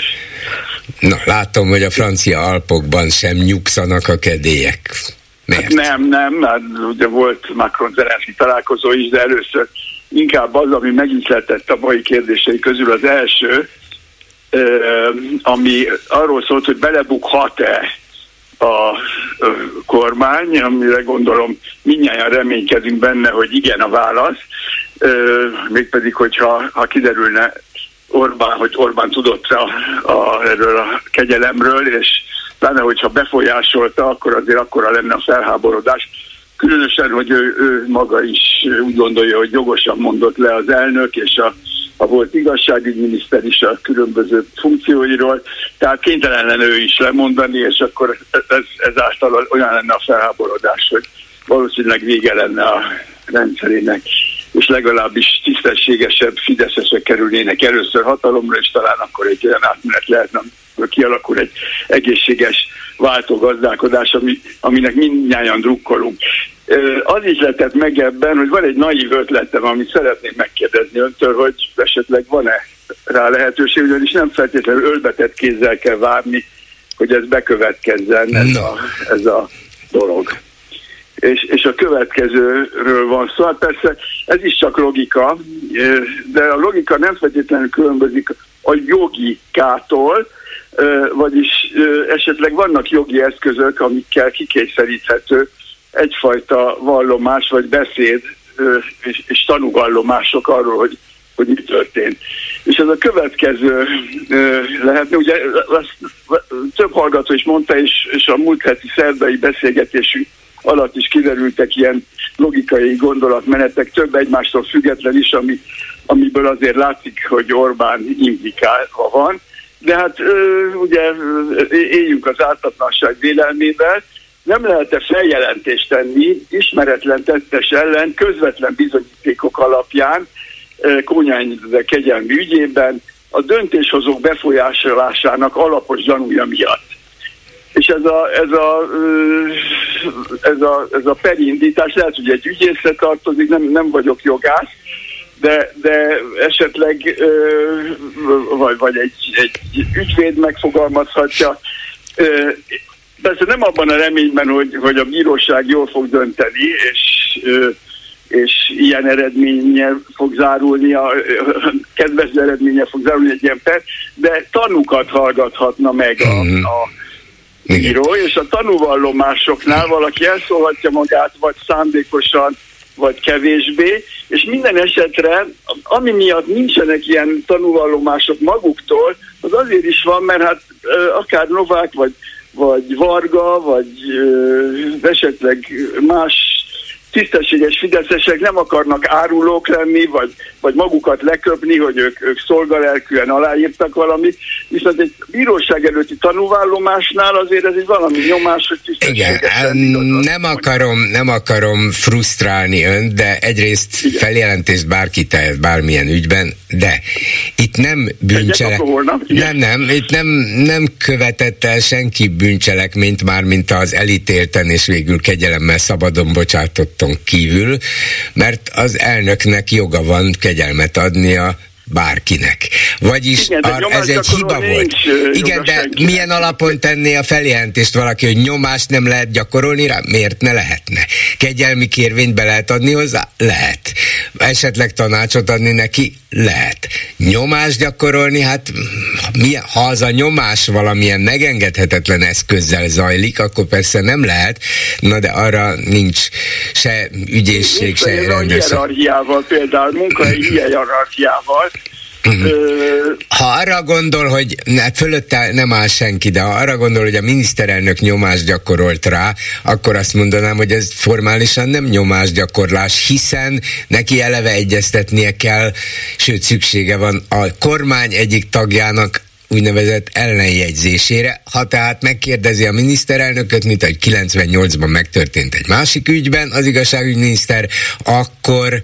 Na, látom, hogy a francia Alpokban sem nyugszanak a kedélyek. Miért? Nem, nem, hát ugye volt Macron Zelenszky találkozó is, de először inkább az, ami megihletett a mai kérdései közül az első, ami arról szólt, hogy belebukhat-e a kormány, amire gondolom mindnyáján reménykedünk benne, hogy igen a válasz, mégpedig, hogyha ha kiderülne Orbán, hogy Orbán tudott a, a, erről a kegyelemről, és pláne hogyha befolyásolta, akkor azért akkora lenne a felháborodás. Különösen, hogy ő, ő maga is úgy gondolja, hogy jogosan mondott le az elnök, és a, a volt igazságügyminiszter is a különböző funkcióiról, tehát kénytelen lenne ő is lemondani, és akkor ez, ezáltal olyan lenne a felháborodás, hogy valószínűleg vége lenne a rendszerének, és legalábbis tisztességesebb fideszesek kerülnének először hatalomra, és talán akkor egy olyan átmenet lehetne, kialakul egy egészséges váltógazdálkodás, ami, aminek mindnyáján drukkolunk. Az is lehetett meg ebben, hogy van egy naív ötletem, amit szeretnék megkérdezni öntől, hogy esetleg van-e rá lehetőség, ugyanis nem feltétlenül ölbetett kézzel kell várni, hogy ez bekövetkezzen, ez, a, ez a dolog. És, és a következőről van szó. Hát persze ez is csak logika, de a logika nem feltétlenül különbözik a jogikától, vagyis esetleg vannak jogi eszközök, amikkel kikényszeríthető egyfajta vallomás vagy beszéd és, és tanúvallomások arról, hogy, hogy mi történt. És ez a következő lehetne, ugye azt több hallgató is mondta, és, és a múlt heti szerdai beszélgetésünk alatt is kiderültek ilyen logikai gondolatmenetek, több egymástól független is, ami, amiből azért látszik, hogy Orbán indikálva van de hát ugye éljünk az ártatlanság vélelmével, nem lehet-e feljelentést tenni ismeretlen tettes ellen közvetlen bizonyítékok alapján Kónyány kegyelmi ügyében a döntéshozók befolyásolásának alapos gyanúja miatt. És ez a, ez a, ez a, ez a perindítás lehet, hogy egy ügyészre tartozik, nem, nem vagyok jogász, de, de esetleg vagy, vagy egy, egy ügyvéd megfogalmazhatja. Persze nem abban a reményben, hogy, hogy a bíróság jól fog dönteni, és, és ilyen eredménye fog zárulni, a, kedvező eredménye fog zárulni egy ilyen per, de tanúkat hallgathatna meg a, mhm. a bíró, és a tanúvallomásoknál valaki elszólhatja magát, vagy szándékosan vagy kevésbé, és minden esetre, ami miatt nincsenek ilyen tanúvallomások maguktól, az azért is van, mert hát akár Novák, vagy, vagy Varga, vagy esetleg más tisztességes fideszesek nem akarnak árulók lenni, vagy, vagy magukat leköpni, hogy ők, ők szolgalelkűen aláírtak valamit, viszont egy bíróság előtti tanúvállomásnál azért ez egy valami nyomás, hogy Igen, nem akarom, nem akarom frusztrálni önt, de egyrészt Igen. feljelentést bárki tehet bármilyen ügyben, de itt nem bűncselek. Nem, nem, itt nem, nem követett el senki bűncselekményt már, mint az elítélten és végül kegyelemmel szabadon bocsátott párton kívül, mert az elnöknek joga van kegyelmet adni a bárkinek. Vagyis Igen, ar, ez egy hiba volt. Igen, de senkinek. milyen alapon tenné a feljelentést valaki, hogy nyomást nem lehet gyakorolni rá? Miért ne lehetne? Kegyelmi kérvényt be lehet adni hozzá? Lehet. Esetleg tanácsot adni neki? Lehet. Nyomást gyakorolni? Hát milyen, ha az a nyomás valamilyen megengedhetetlen eszközzel zajlik, akkor persze nem lehet, na de arra nincs se ügyészség, se rendőrség. hierarchiával például, munkahelyi hierarchiával, ha arra gondol, hogy hát fölötte nem áll senki, de ha arra gondol, hogy a miniszterelnök nyomást gyakorolt rá, akkor azt mondanám, hogy ez formálisan nem nyomásgyakorlás, hiszen neki eleve egyeztetnie kell, sőt szüksége van a kormány egyik tagjának úgynevezett ellenjegyzésére. Ha tehát megkérdezi a miniszterelnököt, mint ahogy 98-ban megtörtént egy másik ügyben az igazságügyminiszter, akkor,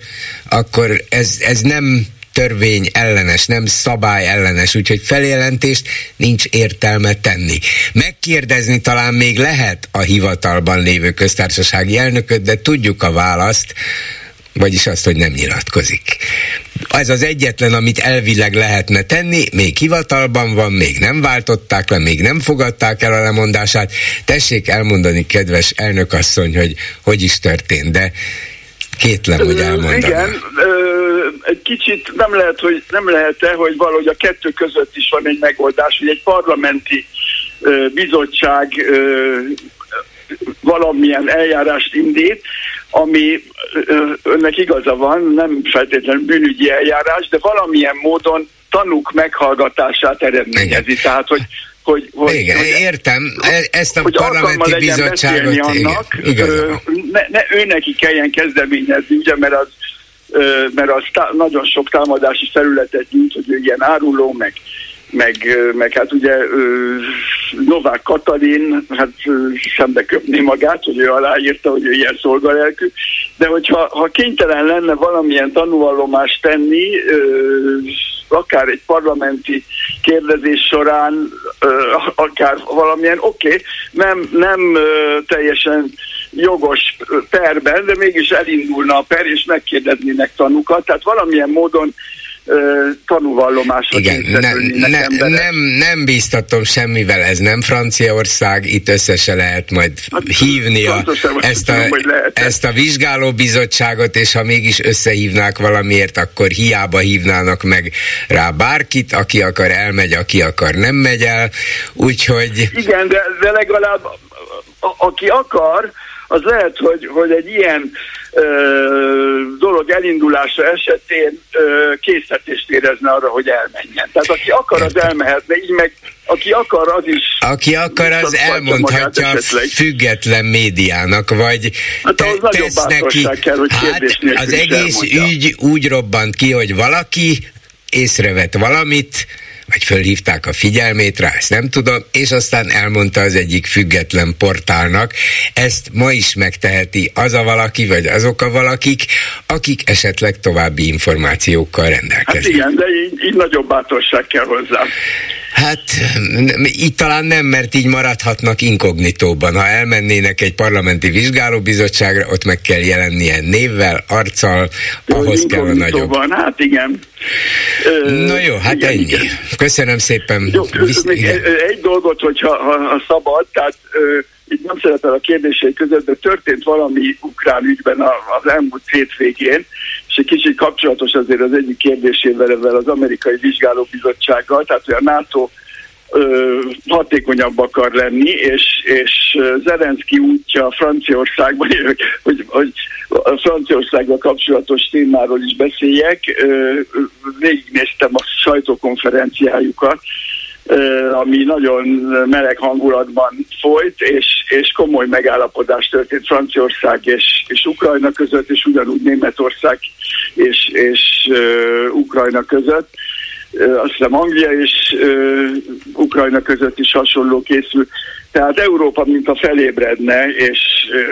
akkor ez, ez nem törvény ellenes, nem szabály ellenes, úgyhogy feljelentést nincs értelme tenni. Megkérdezni talán még lehet a hivatalban lévő köztársasági elnököt, de tudjuk a választ, vagyis azt, hogy nem nyilatkozik. Ez az egyetlen, amit elvileg lehetne tenni, még hivatalban van, még nem váltották le, még nem fogadták el a lemondását. Tessék elmondani, kedves elnökasszony, hogy hogy is történt, de kétlem, hogy elmondaná. Igen, egy kicsit nem lehet, hogy nem lehet-e, hogy valahogy a kettő között is van egy megoldás, hogy egy parlamenti bizottság valamilyen eljárást indít, ami önnek igaza van, nem feltétlenül bűnügyi eljárás, de valamilyen módon tanúk meghallgatását eredményezi. Tehát, hogy hogy, hogy, igen, hogy, értem, e- ezt a hogy parlamenti bizottságot annak, igen, ne, ne ő neki kelljen kezdeményezni, ugye, mert az, mert az tá, nagyon sok támadási felületet nyújt, hogy ő ilyen áruló, meg, meg, meg hát ugye Novák Katalin, hát szembe köpni magát, hogy ő aláírta, hogy ő ilyen szolgalelkű, de hogyha ha kénytelen lenne valamilyen tanúvallomást tenni, akár egy parlamenti kérdezés során, akár valamilyen, oké, okay, nem, nem teljesen jogos perben, de mégis elindulna a per, és megkérdeznének tanukat, tehát valamilyen módon tanúvallomásra Igen, ne, ne, nem, nem bíztatom semmivel, ez nem Franciaország, itt össze se lehet majd hát, hívni a, ezt, a, ezt a vizsgálóbizottságot, és ha mégis összehívnák valamiért, akkor hiába hívnának meg rá bárkit, aki akar elmegy, aki akar nem megy el, úgyhogy... Igen, de, de legalább a, aki akar, az lehet, hogy, hogy egy ilyen dolog elindulása esetén készítést érezne arra, hogy elmenjen. Tehát aki akar, az elmehetne, így meg aki akar, az is... Aki akar, az elmondhatja a független médiának, vagy hát te, tesz neki... Kell, hogy hát az egész elmondja. ügy úgy robbant ki, hogy valaki észrevett valamit, vagy fölhívták a figyelmét rá, ezt nem tudom, és aztán elmondta az egyik független portálnak, ezt ma is megteheti az a valaki, vagy azok a valakik, akik esetleg további információkkal rendelkeznek. Hát igen, de így, így nagyobb bátorság kell hozzá. Hát itt talán nem, mert így maradhatnak inkognitóban. Ha elmennének egy parlamenti vizsgálóbizottságra, ott meg kell jelennie névvel, arccal, jó, ahhoz kell a nagyobb. Hát igen. Na jó, hát igen, ennyi. Igen. Köszönöm szépen. Jó, Visz, még igen. egy dolgot, hogyha ha, ha szabad, tehát itt nem szerepel a kérdései között, de történt valami ukrán ügyben az elmúlt hétvégén, és egy kicsit kapcsolatos azért az egyik kérdésével ezzel az amerikai vizsgálóbizottsággal, tehát hogy a NATO hatékonyabb akar lenni, és, és Zelenszky útja Franciaországban, hogy, hogy a Franciaországgal kapcsolatos témáról is beszéljek, végignéztem a sajtókonferenciájukat, ami nagyon meleg hangulatban folyt, és, és komoly megállapodás történt Franciaország és, és Ukrajna között, és ugyanúgy Németország és, és Ukrajna között. Azt hiszem Anglia és Ukrajna között is hasonló készül. Tehát Európa mint a felébredne, és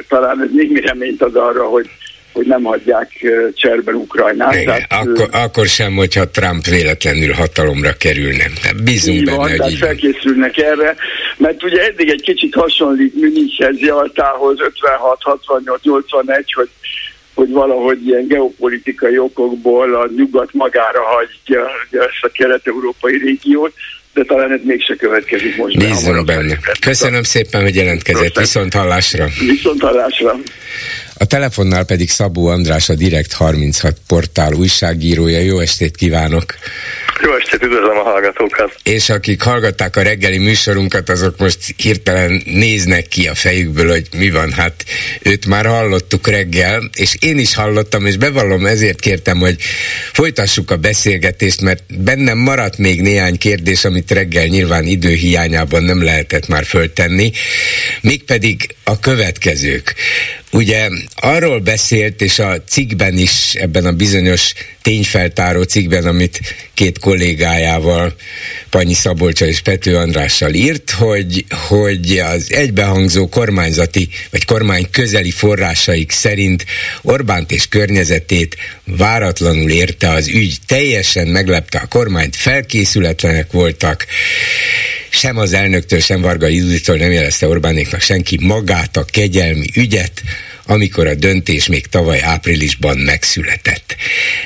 talán ez némi reményt ad arra, hogy hogy nem hagyják cserben Ukrajnát. Igen, tehát, akkor, akkor sem, hogyha Trump véletlenül hatalomra kerülne. Bízunk benne, van, hogy így felkészülnek erre, mert ugye eddig egy kicsit hasonlít Münchenhez, Jaltához, 56, 68, 81, hogy hogy valahogy ilyen geopolitikai okokból a nyugat magára hagyja ezt a kelet-európai régiót, de talán ez mégse következik most. Bízom benne. Köszönöm szépen, hogy jelentkezett. Viszont hallásra. Viszont hallásra. A telefonnál pedig Szabó András, a Direkt 36 portál újságírója. Jó estét kívánok! Jó estét, üdvözlöm a hallgatókat! És akik hallgatták a reggeli műsorunkat, azok most hirtelen néznek ki a fejükből, hogy mi van. Hát őt már hallottuk reggel, és én is hallottam, és bevallom, ezért kértem, hogy folytassuk a beszélgetést, mert bennem maradt még néhány kérdés, amit reggel nyilván időhiányában nem lehetett már föltenni. Mégpedig a következők. Ugye arról beszélt, és a cikkben is, ebben a bizonyos tényfeltáró cikkben, amit két kollégájával, Panyi Szabolcsa és Pető Andrással írt, hogy, hogy az egybehangzó kormányzati vagy kormány közeli forrásaik szerint Orbánt és környezetét váratlanul érte az ügy, teljesen meglepte a kormányt, felkészületlenek voltak, sem az elnöktől, sem Varga Juditól nem jelezte Orbánéknak senki magát a kegyelmi ügyet, amikor a döntés még tavaly áprilisban megszületett.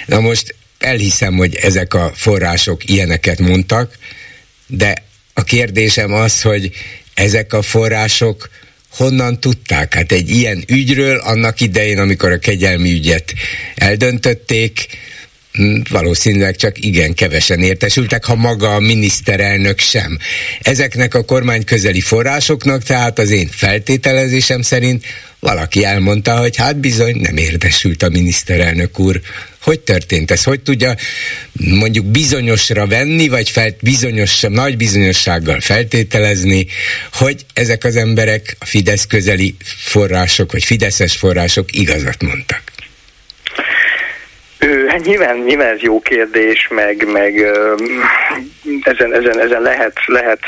Na most elhiszem, hogy ezek a források ilyeneket mondtak, de a kérdésem az, hogy ezek a források honnan tudták? Hát egy ilyen ügyről annak idején, amikor a kegyelmi ügyet eldöntötték, valószínűleg csak igen kevesen értesültek, ha maga a miniszterelnök sem. Ezeknek a kormány közeli forrásoknak, tehát az én feltételezésem szerint valaki elmondta, hogy hát bizony nem érdesült a miniszterelnök úr. Hogy történt ez? Hogy tudja mondjuk bizonyosra venni, vagy fel, bizonyos, nagy bizonyossággal feltételezni, hogy ezek az emberek, a Fidesz közeli források, vagy Fideszes források igazat mondtak? Hát nyilván, nyilván ez jó kérdés, meg, meg ezen, ezen, ezen lehet, lehet,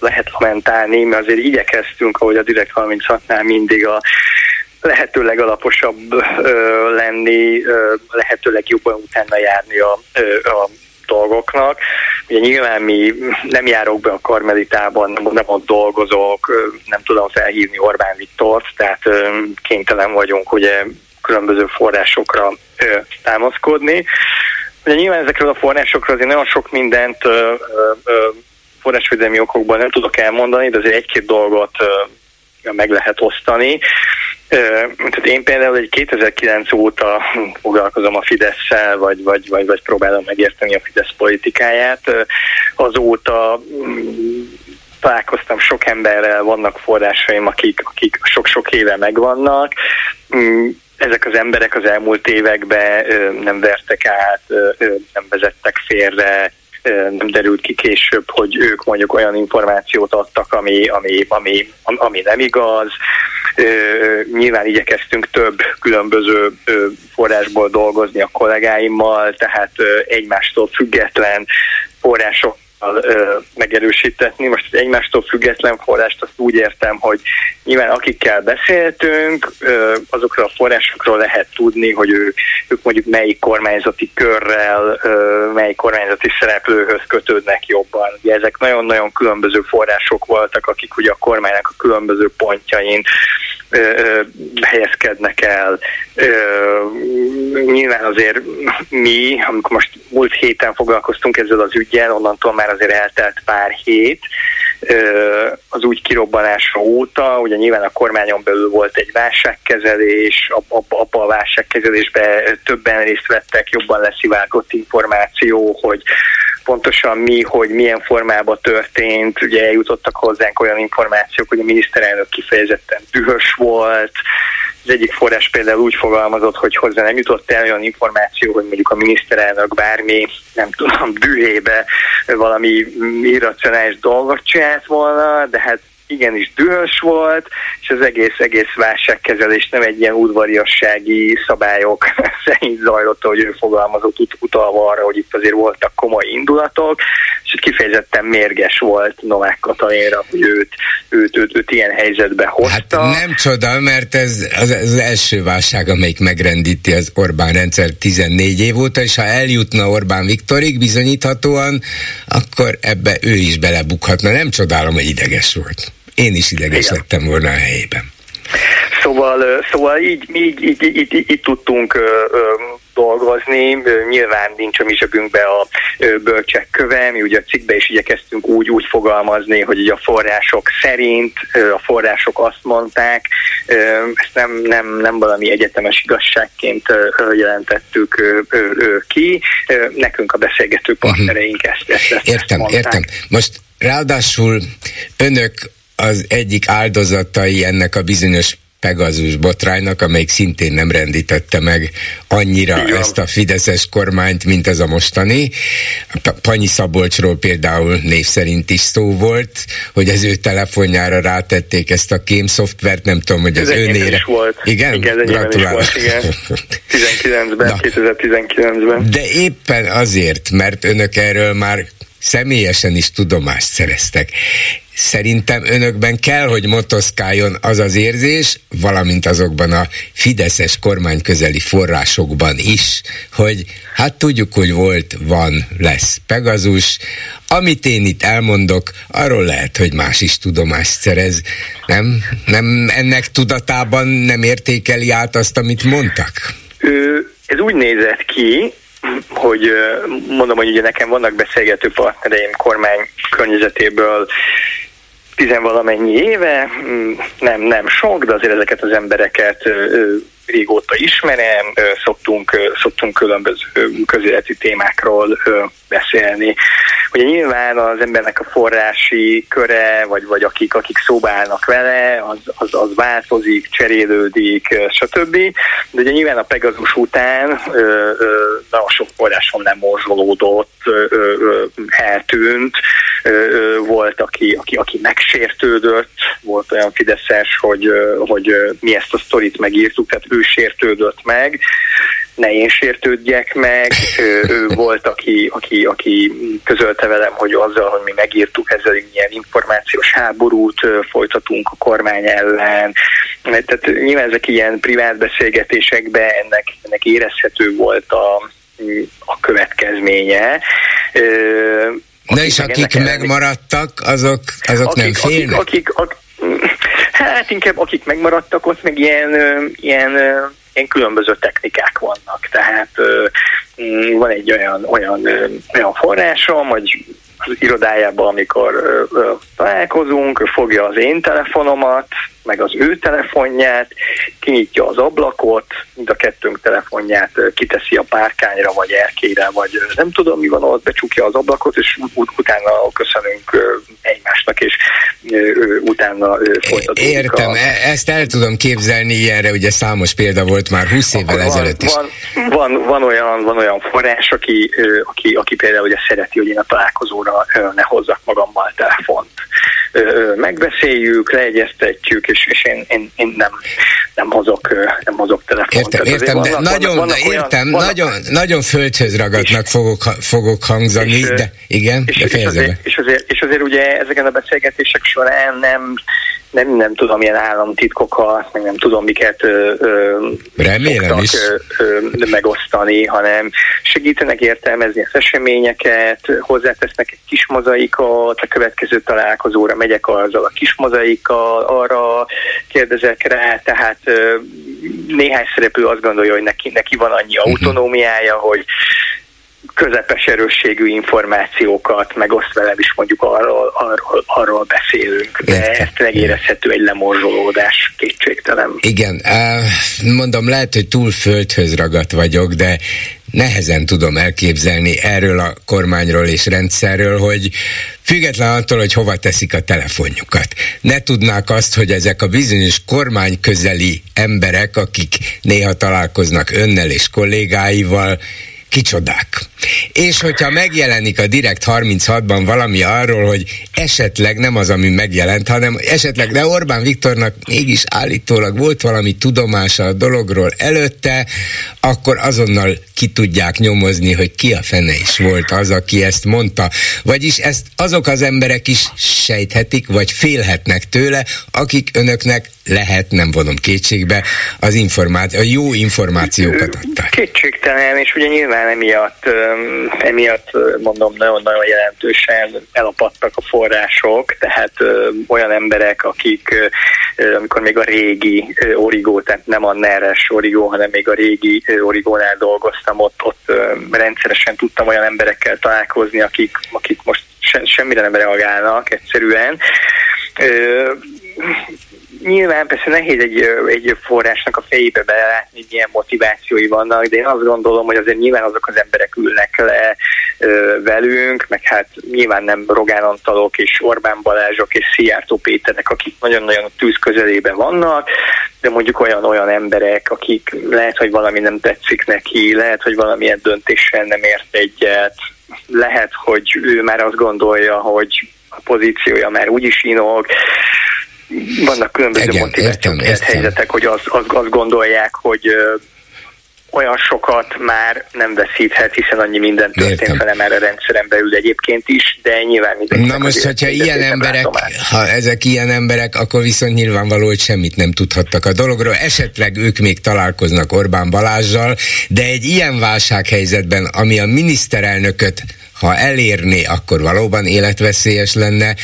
lehet lamentálni, mert azért igyekeztünk, ahogy a Direkt 36-nál mindig a lehetőleg alaposabb ö, lenni, ö, lehetőleg jobban utána járni a, a dolgoknak. Ugye nyilván mi nem járok be a karmelitában, nem ott dolgozok, nem tudom felhívni Orbán Viktort, tehát kénytelen vagyunk ugye különböző forrásokra támaszkodni. Ugye nyilván ezekről a forrásokról azért nagyon sok mindent forrásvédelmi okokban nem tudok elmondani, de azért egy-két dolgot meg lehet osztani. Tehát én például egy 2009 óta foglalkozom a Fidesz-szel, vagy, vagy, vagy, vagy próbálom megérteni a Fidesz politikáját. Azóta mm, találkoztam sok emberrel, vannak forrásaim, akik, akik sok-sok éve megvannak. Ezek az emberek az elmúlt években nem vertek át, nem vezettek félre, nem derült ki később, hogy ők mondjuk olyan információt adtak, ami, ami, ami, ami nem igaz. Nyilván igyekeztünk több különböző forrásból dolgozni a kollégáimmal, tehát egymástól független források megerősítetni. Most az egymástól független forrást azt úgy értem, hogy nyilván akikkel beszéltünk, azokról a forrásokról lehet tudni, hogy ő, ők mondjuk melyik kormányzati körrel, melyik kormányzati szereplőhöz kötődnek jobban. Ugye ezek nagyon-nagyon különböző források voltak, akik ugye a kormánynak a különböző pontjain helyezkednek el. Nyilván azért mi, amikor most múlt héten foglalkoztunk ezzel az ügyel, onnantól már azért eltelt pár hét, az úgy kirobbanása óta, ugye nyilván a kormányon belül volt egy válságkezelés, abba a válságkezelésbe többen részt vettek, jobban leszivárgott információ, hogy pontosan mi, hogy milyen formában történt, ugye eljutottak hozzánk olyan információk, hogy a miniszterelnök kifejezetten dühös volt, az egyik forrás például úgy fogalmazott, hogy hozzá nem jutott el olyan információ, hogy mondjuk a miniszterelnök bármi, nem tudom, dühébe valami irracionális dolgot csinált volna, de hát igenis dühös volt, és az egész, egész válságkezelés nem egy ilyen udvariassági szabályok szerint zajlott, hogy ő fogalmazott ut- utalva arra, hogy itt azért voltak komoly indulatok, kifejezetten mérges volt Novák Katalinra, hogy őt, őt, őt, őt ilyen helyzetbe hozta. Hát nem csoda, mert ez az, az első válság, amelyik megrendíti az Orbán rendszer 14 év óta, és ha eljutna Orbán Viktorig bizonyíthatóan, akkor ebbe ő is belebukhatna. Nem csodálom, hogy ideges volt. Én is ideges Igen. lettem volna a helyében. Szóval, szóval így, így, így, így, így, így tudtunk dolgozni. Nyilván nincs a mi zsebünkbe a bölcsek köve, mi ugye a cikkbe is igyekeztünk úgy, úgy fogalmazni, hogy ugye a források szerint, a források azt mondták, ezt nem, nem, nem valami egyetemes igazságként jelentettük ki, nekünk a beszélgető mhm. partnereink ezt, ezt, ezt Értem, ezt értem. Most ráadásul önök az egyik áldozatai ennek a bizonyos Pegazus botránynak, amelyik szintén nem rendítette meg annyira Igen. ezt a fideszes kormányt, mint ez a mostani. Panyi Szabolcsról például név szerint is szó volt, hogy az ő telefonjára rátették ezt a kém szoftvert, nem tudom, hogy az ez nére. Is volt. Igen? igen Gratulálok. Volt, igen. 19-ben, 2019-ben. De éppen azért, mert önök erről már személyesen is tudomást szereztek. Szerintem önökben kell, hogy motoszkáljon az az érzés, valamint azokban a fideszes kormány közeli forrásokban is, hogy hát tudjuk, hogy volt, van, lesz Pegazus. Amit én itt elmondok, arról lehet, hogy más is tudomást szerez. Nem, nem ennek tudatában nem értékeli át azt, amit mondtak? Ez úgy nézett ki, hogy mondom, hogy ugye nekem vannak beszélgető partnereim kormány környezetéből tizenvalamennyi éve, mm, nem, nem sok, de azért ezeket az embereket régóta ismerem, szoktunk, szoktunk különböző közéleti témákról beszélni. Ugye nyilván az embernek a forrási köre, vagy, vagy akik, akik szóbálnak vele, az, az, az változik, cserélődik, stb. De ugye nyilván a Pegazus után nagyon sok forráson nem morzsolódott, eltűnt, volt, aki, aki, aki megsértődött, volt olyan Fideszes, hogy, hogy mi ezt a sztorit megírtuk, tehát ő sértődött meg, ne én sértődjek meg. Ő, ő volt, aki, aki, aki közölte velem, hogy azzal, hogy mi megírtuk ezzel ilyen információs háborút folytatunk a kormány ellen. Tehát nyilván ezek ilyen privát beszélgetésekben ennek, ennek érezhető volt a, a következménye. De és akik megmaradtak, azok, azok akik, nem félnek? Akik, akik, hát inkább akik megmaradtak, ott meg ilyen, ilyen ilyen különböző technikák vannak. Tehát mm, van egy olyan, olyan, olyan forrásom, hogy az irodájában, amikor találkozunk, fogja az én telefonomat, meg az ő telefonját, kinyitja az ablakot, mind a kettőnk telefonját kiteszi a párkányra, vagy erkére, vagy nem tudom mi van ott, becsukja az ablakot, és ut- utána köszönünk egymásnak, és utána folytatódik. Értem, a... E- ezt el tudom képzelni, ilyenre ugye számos példa volt már 20 évvel van, ezelőtt is. Van, van, van, olyan, van olyan forrás, aki, aki, aki például ugye szereti, hogy én a találkozóra ne hozzak magammal telefont megbeszéljük, leegyeztetjük, és, és én, én, én nem, nem hozok, nem hozok telefont. Értem, értem, de vannak, nagyon, vannak, vannak értem, olyan, nagyon, vannak, nagyon földhöz ragadnak és, fogok, fogok hangzani, és, de igen, és, de és, azért, és, azért, és azért ugye ezeken a beszélgetések során nem nem, nem tudom, milyen államtitkokat, meg nem tudom, miket ö, ö, Remélem is. Ö, ö, megosztani, hanem segítenek értelmezni az eseményeket, hozzátesznek egy kis mozaikot, a következő találkozóra megyek azzal a kis mozaikkal, arra kérdezek rá, tehát ö, néhány szereplő azt gondolja, hogy neki, neki van annyi mhm. autonómiája, hogy közepes erősségű információkat megoszt velem is mondjuk arról, arról, arról beszélünk, de ezt megérezhető egy lemorzsolódás kétségtelen. Igen, mondom, lehet, hogy túl földhöz ragadt vagyok, de nehezen tudom elképzelni erről a kormányról és rendszerről, hogy független attól, hogy hova teszik a telefonjukat. Ne tudnák azt, hogy ezek a bizonyos kormány közeli emberek, akik néha találkoznak önnel és kollégáival, kicsodák. És hogyha megjelenik a Direkt 36-ban valami arról, hogy esetleg nem az, ami megjelent, hanem esetleg, de Orbán Viktornak mégis állítólag volt valami tudomása a dologról előtte, akkor azonnal ki tudják nyomozni, hogy ki a fene is volt az, aki ezt mondta. Vagyis ezt azok az emberek is sejthetik, vagy félhetnek tőle, akik önöknek lehet, nem vonom kétségbe, az információ, a jó információkat adták. Kétségtelen, és ugye nyilván emiatt, emiatt mondom, nagyon-nagyon jelentősen elapadtak a források, tehát olyan emberek, akik amikor még a régi origó, tehát nem a neres origó, hanem még a régi origónál dolgoztam, ott, ott rendszeresen tudtam olyan emberekkel találkozni, akik, akik most se, semmire nem reagálnak egyszerűen nyilván persze nehéz egy, egy forrásnak a fejébe belátni, milyen motivációi vannak, de én azt gondolom, hogy azért nyilván azok az emberek ülnek le ö, velünk, meg hát nyilván nem Rogán Antalok és Orbán Balázsok és Szijjártó Péterek, akik nagyon-nagyon tűz közelében vannak, de mondjuk olyan-olyan emberek, akik lehet, hogy valami nem tetszik neki, lehet, hogy valamilyen döntéssel nem ért egyet, lehet, hogy ő már azt gondolja, hogy a pozíciója már úgyis inog, vannak különböző Igen, motivációk, helyzetek, hogy azt az, az gondolják, hogy olyan sokat már nem veszíthet, hiszen annyi minden történt vele már a rendszeren belül egyébként is, de nyilván mindenki. Na most, hogyha ilyen emberek, ha ezek ilyen emberek, akkor viszont nyilvánvaló, hogy semmit nem tudhattak a dologról. Esetleg ők még találkoznak Orbán Balázsjal, de egy ilyen válsághelyzetben, ami a miniszterelnököt ha elérné, akkor valóban életveszélyes lenne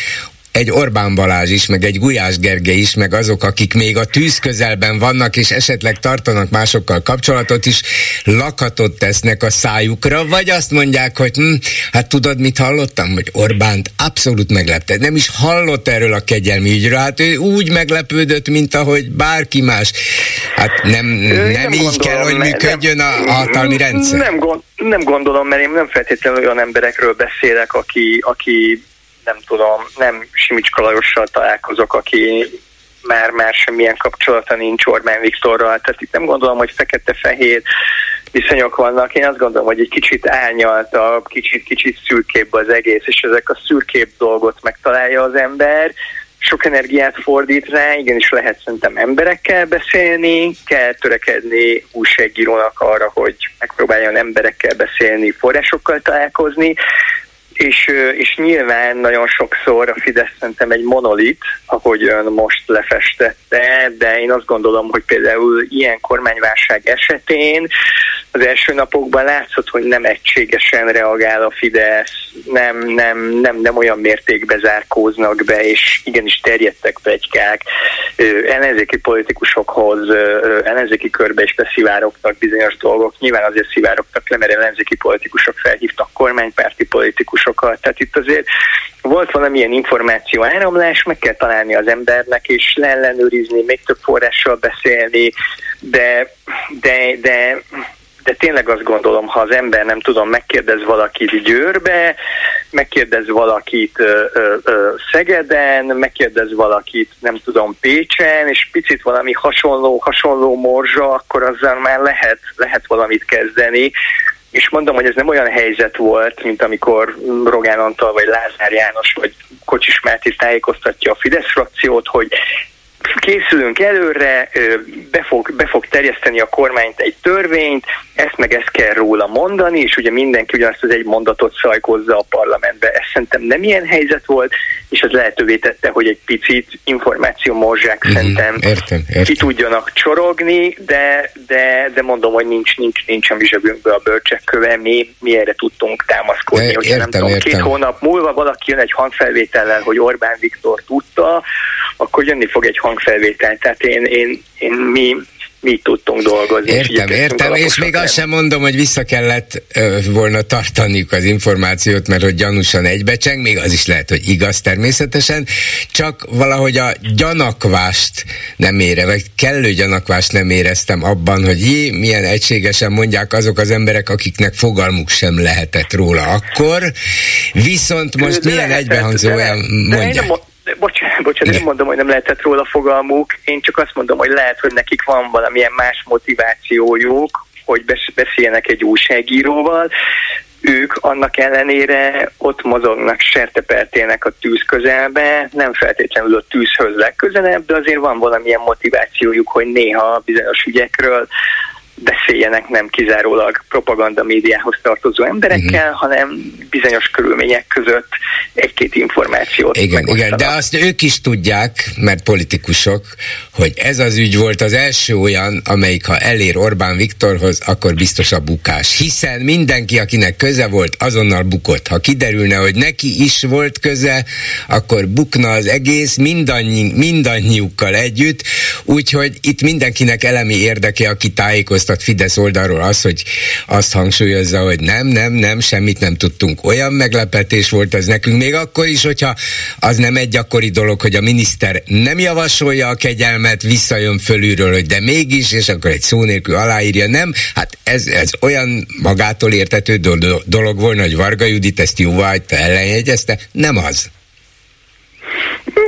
egy Orbán Balázs is, meg egy Gulyás Gergely is, meg azok, akik még a tűz közelben vannak, és esetleg tartanak másokkal kapcsolatot is, lakatot tesznek a szájukra, vagy azt mondják, hogy hm, hát tudod, mit hallottam, hogy Orbánt abszolút meglepte. Nem is hallott erről a kegyelmi ügyről, hát ő úgy meglepődött, mint ahogy bárki más. Hát nem, nem, nem így gondolom, kell, hogy működjön nem, a hatalmi rendszer. Nem, gond, nem gondolom, mert én nem feltétlenül olyan emberekről beszélek, aki, aki nem tudom, nem Simicska Lajossal találkozok, aki már, már semmilyen kapcsolata nincs Orbán Viktorral, tehát itt nem gondolom, hogy fekete-fehér viszonyok vannak. Én azt gondolom, hogy egy kicsit árnyaltabb, kicsit, kicsit szürkébb az egész, és ezek a szürkébb dolgot megtalálja az ember, sok energiát fordít rá, igenis lehet szerintem emberekkel beszélni, kell törekedni újságírónak arra, hogy megpróbáljon emberekkel beszélni, forrásokkal találkozni, és, és nyilván nagyon sokszor a Fidesz szerintem egy monolit, ahogy ön most lefestette, de én azt gondolom, hogy például ilyen kormányválság esetén az első napokban látszott, hogy nem egységesen reagál a Fidesz, nem, nem, nem, nem olyan mértékben zárkóznak be, és igenis terjedtek plegykák ellenzéki politikusokhoz, ellenzéki körbe is beszivárogtak bizonyos dolgok. Nyilván azért szivárogtak le, mert ellenzéki politikusok felhívtak kormánypárti politikusokat. Tehát itt azért volt valamilyen információ áramlás, meg kell találni az embernek, és leellenőrizni, még több forrással beszélni, de, de, de de tényleg azt gondolom, ha az ember nem tudom, megkérdez valakit Győrbe, megkérdez valakit ö, ö, Szegeden, megkérdez valakit nem tudom Pécsen, és picit valami hasonló, hasonló morzsa, akkor azzal már lehet, lehet valamit kezdeni. És mondom, hogy ez nem olyan helyzet volt, mint amikor Rogán Antal, vagy Lázár János, vagy Kocsis Máté tájékoztatja a Fidesz frakciót, hogy készülünk előre, be fog, be fog terjeszteni a kormányt egy törvényt, ezt meg ezt kell róla mondani, és ugye mindenki ugyanazt az egy mondatot szajkozza a parlamentbe. Ez szerintem nem ilyen helyzet volt, és ez lehetővé tette, hogy egy picit információ morzsák mm-hmm, szerintem értem, értem. ki tudjanak csorogni, de, de, de mondom, hogy nincs, nincs, nincs a mi zsebünkbe a bölcsek köve, mi, mi erre tudtunk támaszkodni. De, hogyha értem, nem tudom, értem. két hónap múlva valaki jön egy hangfelvétellel, hogy Orbán Viktor tudta, akkor jönni fog egy hangfelvétel. Tehát én, én, én mi mi tudtunk dolgozni. Értem, és értem, és még azt sem mondom, hogy vissza kellett ö, volna tartaniuk az információt, mert hogy gyanúsan egybecseng, még az is lehet, hogy igaz természetesen, csak valahogy a gyanakvást nem ére, vagy kellő gyanakvást nem éreztem abban, hogy jé, milyen egységesen mondják azok az emberek, akiknek fogalmuk sem lehetett róla akkor, viszont most de milyen egybehangzóan mondják. De bocsánat, bocsánat nem mondom, hogy nem lehetett róla fogalmuk, én csak azt mondom, hogy lehet, hogy nekik van valamilyen más motivációjuk, hogy beszéljenek egy újságíróval, ők annak ellenére ott mozognak, sertepertélnek a tűz közelbe, nem feltétlenül a tűzhöz legközelebb, de azért van valamilyen motivációjuk, hogy néha bizonyos ügyekről beszéljenek nem kizárólag propaganda médiához tartozó emberekkel, uh-huh. hanem bizonyos körülmények között egy-két információt. Igen, igen, de azt ők is tudják, mert politikusok, hogy ez az ügy volt az első olyan, amelyik ha elér Orbán Viktorhoz, akkor biztos a bukás. Hiszen mindenki, akinek köze volt, azonnal bukott. Ha kiderülne, hogy neki is volt köze, akkor bukna az egész mindannyi, mindannyiukkal együtt, úgyhogy itt mindenkinek elemi érdeke, aki tájékoztat Fidesz oldalról az, hogy azt hangsúlyozza, hogy nem, nem, nem, semmit nem tudtunk. Olyan meglepetés volt ez nekünk, még akkor is, hogyha az nem egy gyakori dolog, hogy a miniszter nem javasolja a kegyelmet, visszajön fölülről, hogy de mégis, és akkor egy szó nélkül aláírja, nem? Hát ez, ez olyan magától értető dolog volna, hogy Varga Judit ezt jóváhagyta, ellenjegyezte, nem az.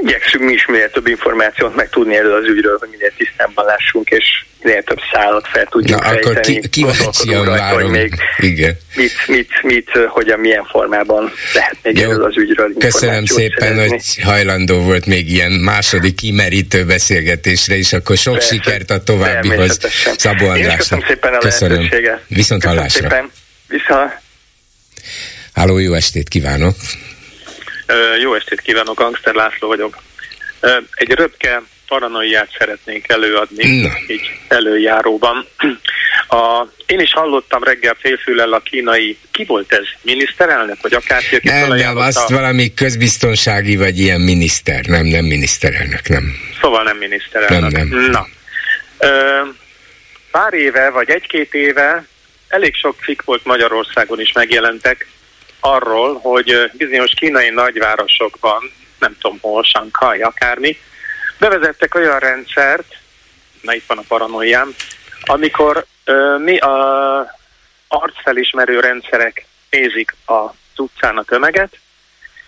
Igyekszünk mi is minél több információt megtudni erről az ügyről, hogy minél tisztábban lássunk, és minél több szállat fel tudjunk Na, akkor ki, kíváncsian várom. Hogy még Igen. Mit, mit, mit, hogyan, milyen formában lehet még Jó. erről az ügyről Köszönöm szépen, szerezni. hogy hajlandó volt még ilyen második kimerítő beszélgetésre, és akkor sok Persze. sikert a továbbihoz Szabó Andrásnak. Köszönöm szépen a köszönöm. Viszont hallásra. Szépen. Vissza. Háló, jó estét kívánok! Jó estét kívánok, Angster László vagyok. Egy röpke paranoiát szeretnénk előadni, Na. így előjáróban. A, én is hallottam reggel félfülel a kínai, ki volt ez? Miniszterelnök, vagy akárki, aki Nem, nem, azt a... valami közbiztonsági, vagy ilyen miniszter, nem, nem miniszterelnök, nem. Szóval nem miniszterelnök. Nem, nem. Na. Ö, pár éve, vagy egy-két éve elég sok cikk volt Magyarországon is megjelentek, arról, hogy bizonyos kínai nagyvárosokban, nem tudom hol, Sankai, akármi, bevezettek olyan rendszert, na itt van a paranoiám, amikor ö, mi a arcfelismerő rendszerek nézik a utcán a tömeget,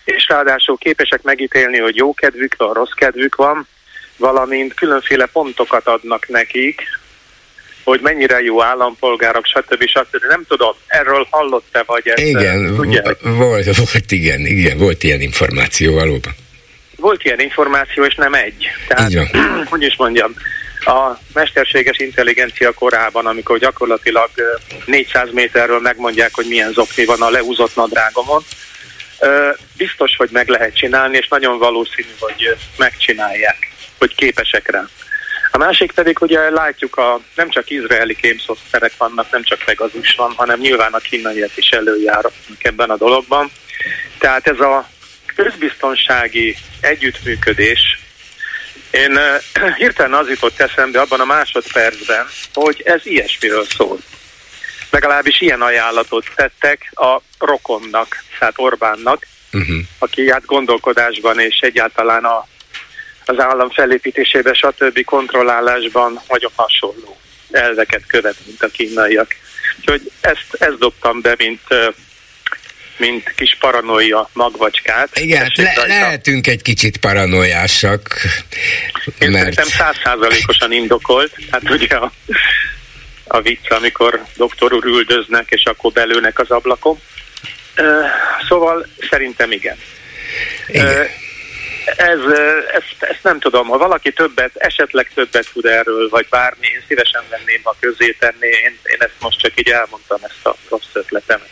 és ráadásul képesek megítélni, hogy jó kedvük van, rossz kedvük van, valamint különféle pontokat adnak nekik, hogy mennyire jó állampolgárok, stb. stb. Nem tudom, erről hallott-e, vagy ezt Igen, tudja? volt, volt, igen, igen, volt ilyen információ valóban. Volt ilyen információ, és nem egy. Tehát, hogy is mondjam, a mesterséges intelligencia korában, amikor gyakorlatilag 400 méterről megmondják, hogy milyen zokni van a leúzott nadrágomon, biztos, hogy meg lehet csinálni, és nagyon valószínű, hogy megcsinálják, hogy képesek rá. A másik pedig ugye látjuk, a, nem csak izraeli kémszoftverek vannak, nem csak Pegasus van, hanem nyilván a kínaiak is előjárnak ebben a dologban. Tehát ez a közbiztonsági együttműködés, én hirtelen az jutott eszembe abban a másodpercben, hogy ez ilyesmiről szól. Legalábbis ilyen ajánlatot tettek a rokonnak, tehát Orbánnak, uh-huh. aki hát gondolkodásban és egyáltalán a az állam felépítésében, stb. kontrollálásban nagyon hasonló elveket követ, mint a kínaiak. Úgyhogy ezt, ezt dobtam be, mint mint kis paranoia magvacskát. Igen, le, lehetünk egy kicsit paranoiásak. Én mert... szerintem százszázalékosan indokolt. Hát ugye a, a vicc, amikor doktor úr üldöznek, és akkor belőnek az ablakon. Szóval szerintem igen. igen ez, ezt, ezt nem tudom, ha valaki többet, esetleg többet tud erről, vagy bármi, én szívesen venném, ha közé tenné, én, én ezt most csak így elmondtam, ezt a rossz ötletemet.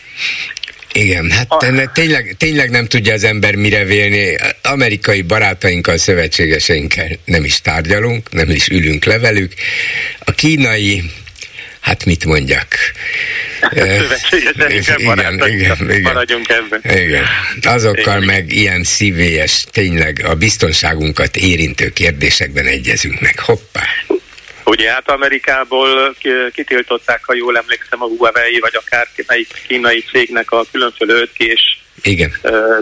Igen, hát a... tényleg, tényleg nem tudja az ember mire vélni. Amerikai barátainkkal, szövetségeseinkkel nem is tárgyalunk, nem is ülünk le velük. A kínai hát mit mondjak? igen, igen, igen. maradjunk ebben. Igen. Azokkal igen. meg ilyen szívélyes, tényleg a biztonságunkat érintő kérdésekben egyezünk meg. Hoppá! Ugye hát Amerikából kitiltották, ha jól emlékszem, a Huawei, vagy akár melyik kínai cégnek a különféle 5 igen.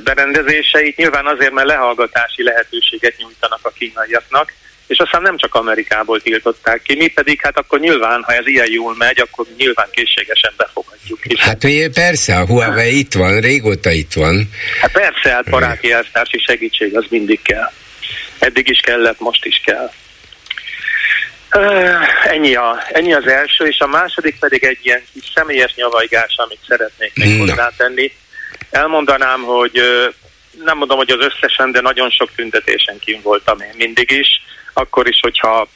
berendezéseit. Nyilván azért, mert lehallgatási lehetőséget nyújtanak a kínaiaknak, és aztán nem csak Amerikából tiltották ki, mi pedig hát akkor nyilván, ha ez ilyen jól megy, akkor nyilván készségesen befogadjuk. Hiszen... Hát ugye persze, a Huawei itt van, régóta itt van. Hát persze, hát baráti elvtársi segítség az mindig kell. Eddig is kellett, most is kell. Ennyi, a, ennyi az első, és a második pedig egy ilyen kis személyes nyavajgás, amit szeretnék még hozzátenni. Elmondanám, hogy nem mondom, hogy az összesen, de nagyon sok tüntetésen kim voltam én mindig is akkor is, hogyha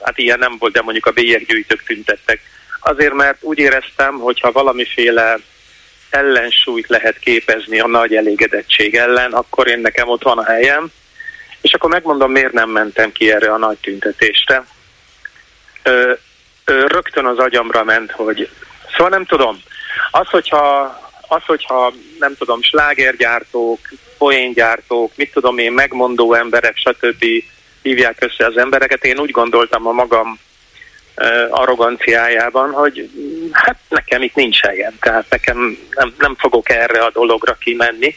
hát ilyen nem volt, de mondjuk a bélyeggyűjtők tüntettek, azért mert úgy éreztem, hogy ha valamiféle ellensúlyt lehet képezni a nagy elégedettség ellen, akkor én nekem ott van a helyem, és akkor megmondom, miért nem mentem ki erre a nagy tüntetésre. Ö, ö, rögtön az agyamra ment, hogy szóval nem tudom, az, hogyha, az, hogyha nem tudom, slágergyártók, poéngyártók, mit tudom én, megmondó emberek, stb. Hívják össze az embereket, én úgy gondoltam a magam arroganciájában, hogy hát nekem itt nincs helyem, tehát nekem nem, nem fogok erre a dologra kimenni.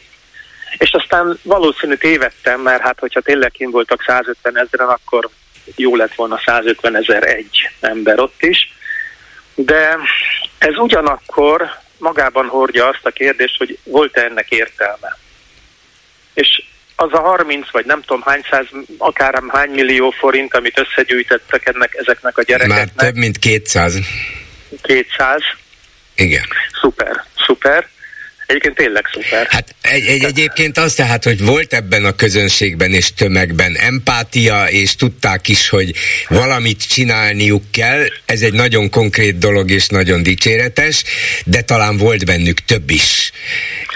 És aztán valószínű tévedtem, mert hát hogyha tényleg kim voltak 150 ezeren, akkor jó lett volna 150 ezer egy ember ott is. De ez ugyanakkor magában hordja azt a kérdést, hogy volt-e ennek értelme. És az a 30 vagy nem tudom hány száz, akár hány millió forint, amit összegyűjtettek ennek, ezeknek a gyerekeknek. Már több mint 200. 200. Igen. Szuper, szuper. Egyébként tényleg szuper. Hát egy, egy, egyébként az tehát, hogy volt ebben a közönségben és tömegben empátia, és tudták is, hogy valamit csinálniuk kell, ez egy nagyon konkrét dolog és nagyon dicséretes, de talán volt bennük több is,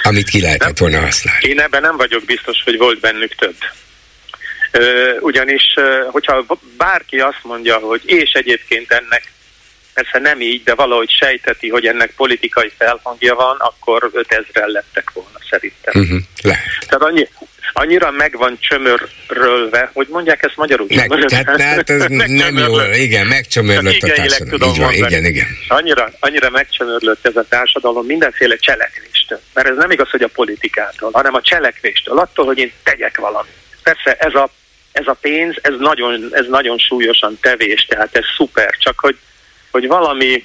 amit ki lehetett volna használni. Én ebben nem vagyok biztos, hogy volt bennük több. Ugyanis, hogyha bárki azt mondja, hogy és egyébként ennek persze nem így, de valahogy sejteti, hogy ennek politikai felhangja van, akkor 5000 lettek volna szerintem. Uh-huh. Tehát annyi, annyira meg van csömörrölve, hogy mondják ezt magyarul. Meg, tehát, hát ez nem jó, igen, megcsömörlött a társadalom. Tudom Így van, mondani. igen, igen. Annyira, annyira megcsömörlött ez a társadalom mindenféle cselekvéstől. Mert ez nem igaz, hogy a politikától, hanem a cselekvéstől, attól, hogy én tegyek valamit. Persze ez a, ez a pénz, ez nagyon, ez nagyon súlyosan tevés, tehát ez szuper, csak hogy hogy valami,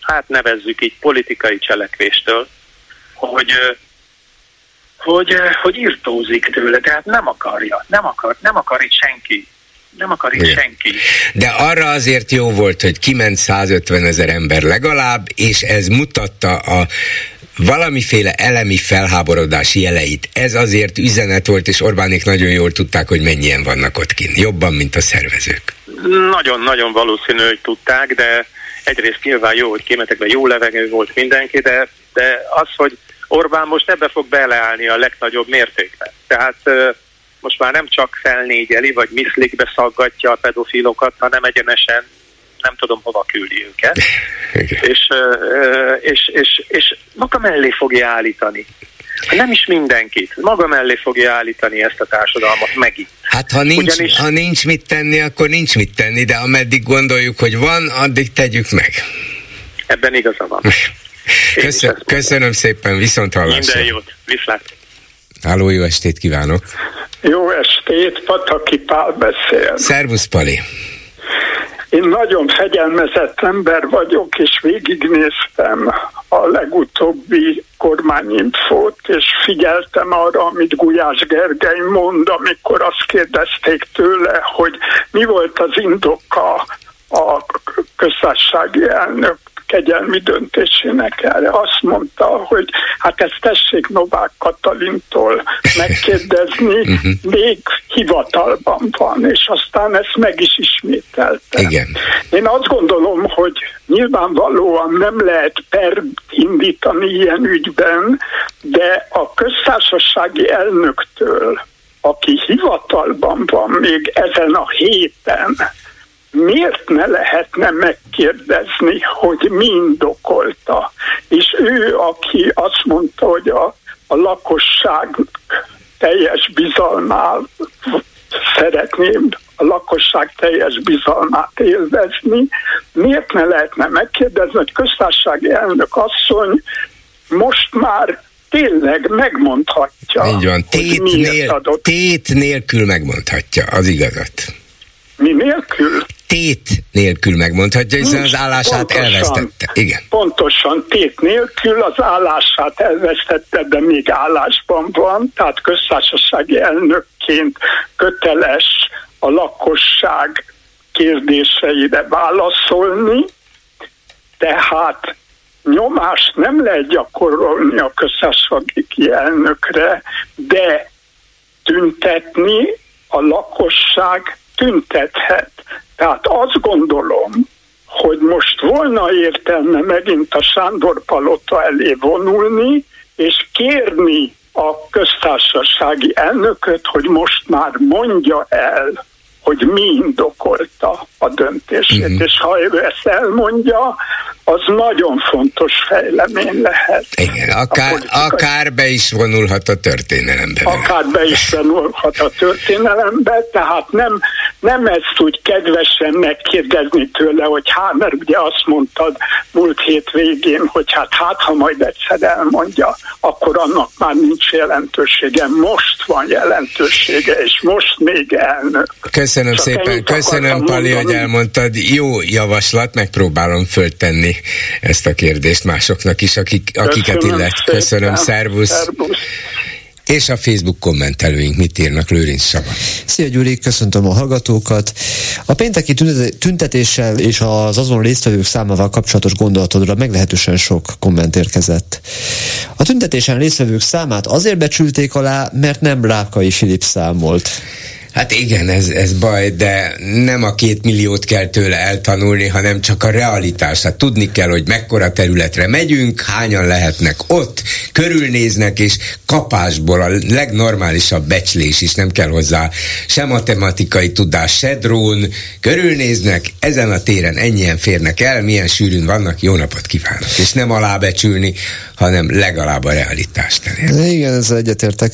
hát nevezzük így politikai cselekvéstől, hogy, hogy, hogy írtózik tőle, tehát nem akarja, nem akar, nem akar itt senki nem akar itt senki. De arra azért jó volt, hogy kiment 150 ezer ember legalább, és ez mutatta a valamiféle elemi felháborodás jeleit. Ez azért üzenet volt, és Orbánék nagyon jól tudták, hogy mennyien vannak ott kint. Jobban, mint a szervezők. Nagyon-nagyon valószínű, hogy tudták, de egyrészt nyilván jó, hogy kimentek, jó levegő volt mindenki, de, de az, hogy Orbán most ebbe fog beleállni a legnagyobb mértékben. Tehát most már nem csak felnégyeli, vagy miszlikbe szaggatja a pedofilokat, hanem egyenesen nem tudom hova küldi őket. és, és, és, és maga mellé fogja állítani. Nem is mindenkit. Maga mellé fogja állítani ezt a társadalmat megint. Hát ha nincs, Ugyanis... ha nincs mit tenni, akkor nincs mit tenni, de ameddig gondoljuk, hogy van, addig tegyük meg. Ebben igaza van. Köszön, köszönöm szépen, viszont hallásra. Minden jót, viszlát. Háló, jó estét kívánok! Jó estét, Pataki Pál beszél. Szervusz, Pali! Én nagyon fegyelmezett ember vagyok, és végignéztem a legutóbbi kormányinfót, és figyeltem arra, amit Gulyás Gergely mond, amikor azt kérdezték tőle, hogy mi volt az indoka a köztársasági elnök kegyelmi döntésének erre. Azt mondta, hogy hát ezt tessék Novák Katalintól megkérdezni, uh-huh. még hivatalban van, és aztán ezt meg is ismételte. Igen. Én azt gondolom, hogy nyilvánvalóan nem lehet per indítani ilyen ügyben, de a köztársasági elnöktől, aki hivatalban van még ezen a héten, miért ne lehetne megkérdezni, hogy mi indokolta. És ő, aki azt mondta, hogy a, a lakosság teljes bizalmát szeretném a lakosság teljes bizalmát élvezni, miért ne lehetne megkérdezni, hogy köztársasági elnök asszony most már tényleg megmondhatja. Így van, tét, nél, tét nélkül megmondhatja az igazat. Mi nélkül? Tét nélkül megmondhatja, hiszen az állását pontosan, elvesztette. Igen. Pontosan, tét nélkül az állását elvesztette, de még állásban van, tehát köztársasági elnökként köteles a lakosság kérdéseire válaszolni, tehát nyomást nem lehet gyakorolni a köztársasági elnökre, de tüntetni a lakosság tüntethet. Tehát azt gondolom, hogy most volna értelme megint a Sándor Palota elé vonulni, és kérni a köztársasági elnököt, hogy most már mondja el, hogy mi indokolta a döntését, mm-hmm. és ha ő ezt elmondja, az nagyon fontos fejlemény lehet. Igen, akár, akár be is vonulhat a történelembe. Akár be is vonulhat a történelembe, tehát nem, nem ezt úgy kedvesen megkérdezni tőle, hogy hát, mert ugye azt mondtad múlt hét végén, hogy hát hát, ha majd egyszer elmondja, akkor annak már nincs jelentősége. Most van jelentősége, és most még elnök. Köszönöm Csak szépen, köszönöm Pali, hogy elmondtad. Jó javaslat, megpróbálom föltenni ezt a kérdést másoknak is, akik, akiket köszönöm illet. Köszönöm, szervusz. szervusz. És a Facebook kommentelőink mit írnak Lőrinc Saba? Szia Gyuri, köszöntöm a hallgatókat. A pénteki tüntetéssel és az azon résztvevők számával kapcsolatos gondolatodra meglehetősen sok komment érkezett. A tüntetésen résztvevők számát azért becsülték alá, mert nem Rákai Filip számolt. Hát igen, ez, ez baj, de nem a két milliót kell tőle eltanulni, hanem csak a realitás. Hát tudni kell, hogy mekkora területre megyünk, hányan lehetnek ott, körülnéznek, és kapásból a legnormálisabb becslés is nem kell hozzá sem matematikai tudás, se drón, körülnéznek, ezen a téren ennyien férnek el, milyen sűrűn vannak, jó napot kívánok. És nem alábecsülni, hanem legalább a realitást elérni. Igen, ezzel egyetértek.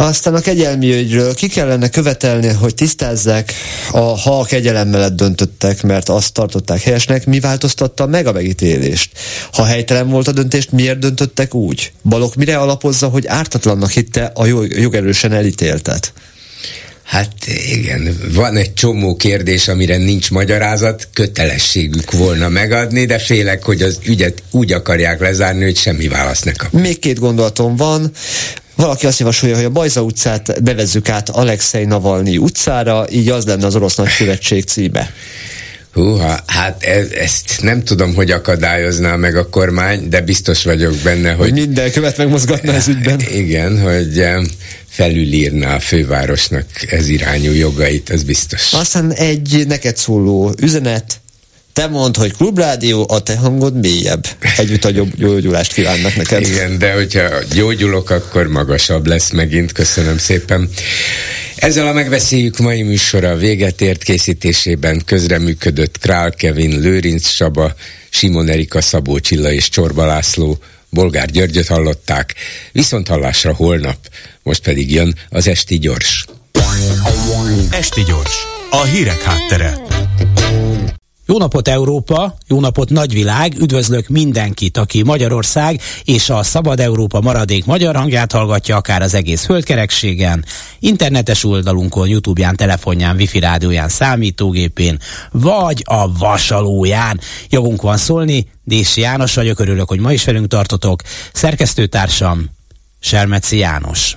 Aztán a kegyelmi ügyről ki kellene követelni, hogy tisztázzák, a, ha a kegyelem mellett döntöttek, mert azt tartották helyesnek, mi változtatta meg a megítélést? Ha helytelen volt a döntést, miért döntöttek úgy? Balok mire alapozza, hogy ártatlannak hitte a jogerősen elítéltet? Hát igen, van egy csomó kérdés, amire nincs magyarázat, kötelességük volna megadni, de félek, hogy az ügyet úgy akarják lezárni, hogy semmi választ ne kap. Még két gondolatom van. Valaki azt javasolja, hogy a Bajza utcát bevezzük át Alexei Navalnyi utcára, így az lenne az Orosz Nagykövetség címe. Húha, hát ez, ezt nem tudom, hogy akadályozná meg a kormány, de biztos vagyok benne, hogy... Minden követ megmozgatna ez ügyben. Igen, hogy felülírná a fővárosnak ez irányú jogait, ez biztos. Aztán egy neked szóló üzenet, te mondd, hogy klubrádió, a te hangod mélyebb. Együtt a gyógyulást kívánnak neked. Igen, de hogyha gyógyulok, akkor magasabb lesz megint. Köszönöm szépen. Ezzel a megbeszéljük mai műsora véget ért készítésében közreműködött Král Kevin, Lőrinc Saba, Simon Erika, Szabó Csilla és Csorba László, Bolgár Györgyöt hallották, viszont hallásra holnap, most pedig jön az Esti Gyors. Esti Gyors, a hírek háttere. Jó napot Európa, jó napot nagyvilág, üdvözlök mindenkit, aki Magyarország és a Szabad Európa maradék magyar hangját hallgatja, akár az egész földkerekségen, internetes oldalunkon, Youtube-ján, telefonján, wifi rádióján, számítógépén, vagy a vasalóján. Jogunk van szólni, Dési János vagyok, örülök, hogy ma is velünk tartotok. Szerkesztőtársam, Selmeci János.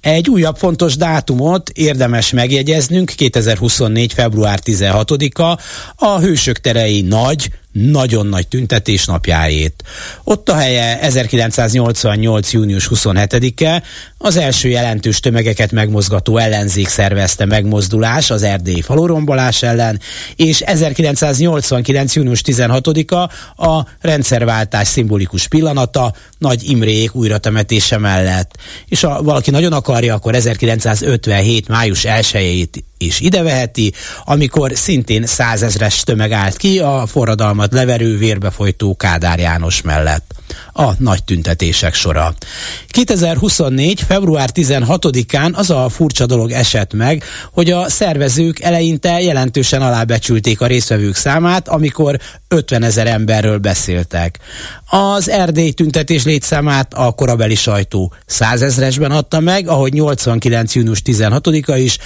Egy újabb fontos dátumot érdemes megjegyeznünk, 2024. február 16-a, a Hősök terei nagy, nagyon nagy tüntetés napjáét. Ott a helye 1988. június 27-e, az első jelentős tömegeket megmozgató ellenzék szervezte megmozdulás az erdélyi falurombolás ellen, és 1989. június 16-a a rendszerváltás szimbolikus pillanata Nagy Imrék újratemetése mellett. És ha valaki nagyon akarja, akkor 1957. május 1 is ideveheti, amikor szintén százezres tömeg állt ki a forradalmat leverő vérbefolytó Kádár János mellett. A nagy tüntetések sora. 2024. február 16-án az a furcsa dolog esett meg, hogy a szervezők eleinte jelentősen alábecsülték a részvevők számát, amikor 50 ezer emberről beszéltek. Az erdély tüntetés létszámát a korabeli sajtó százezresben adta meg, ahogy 89. június 16-a is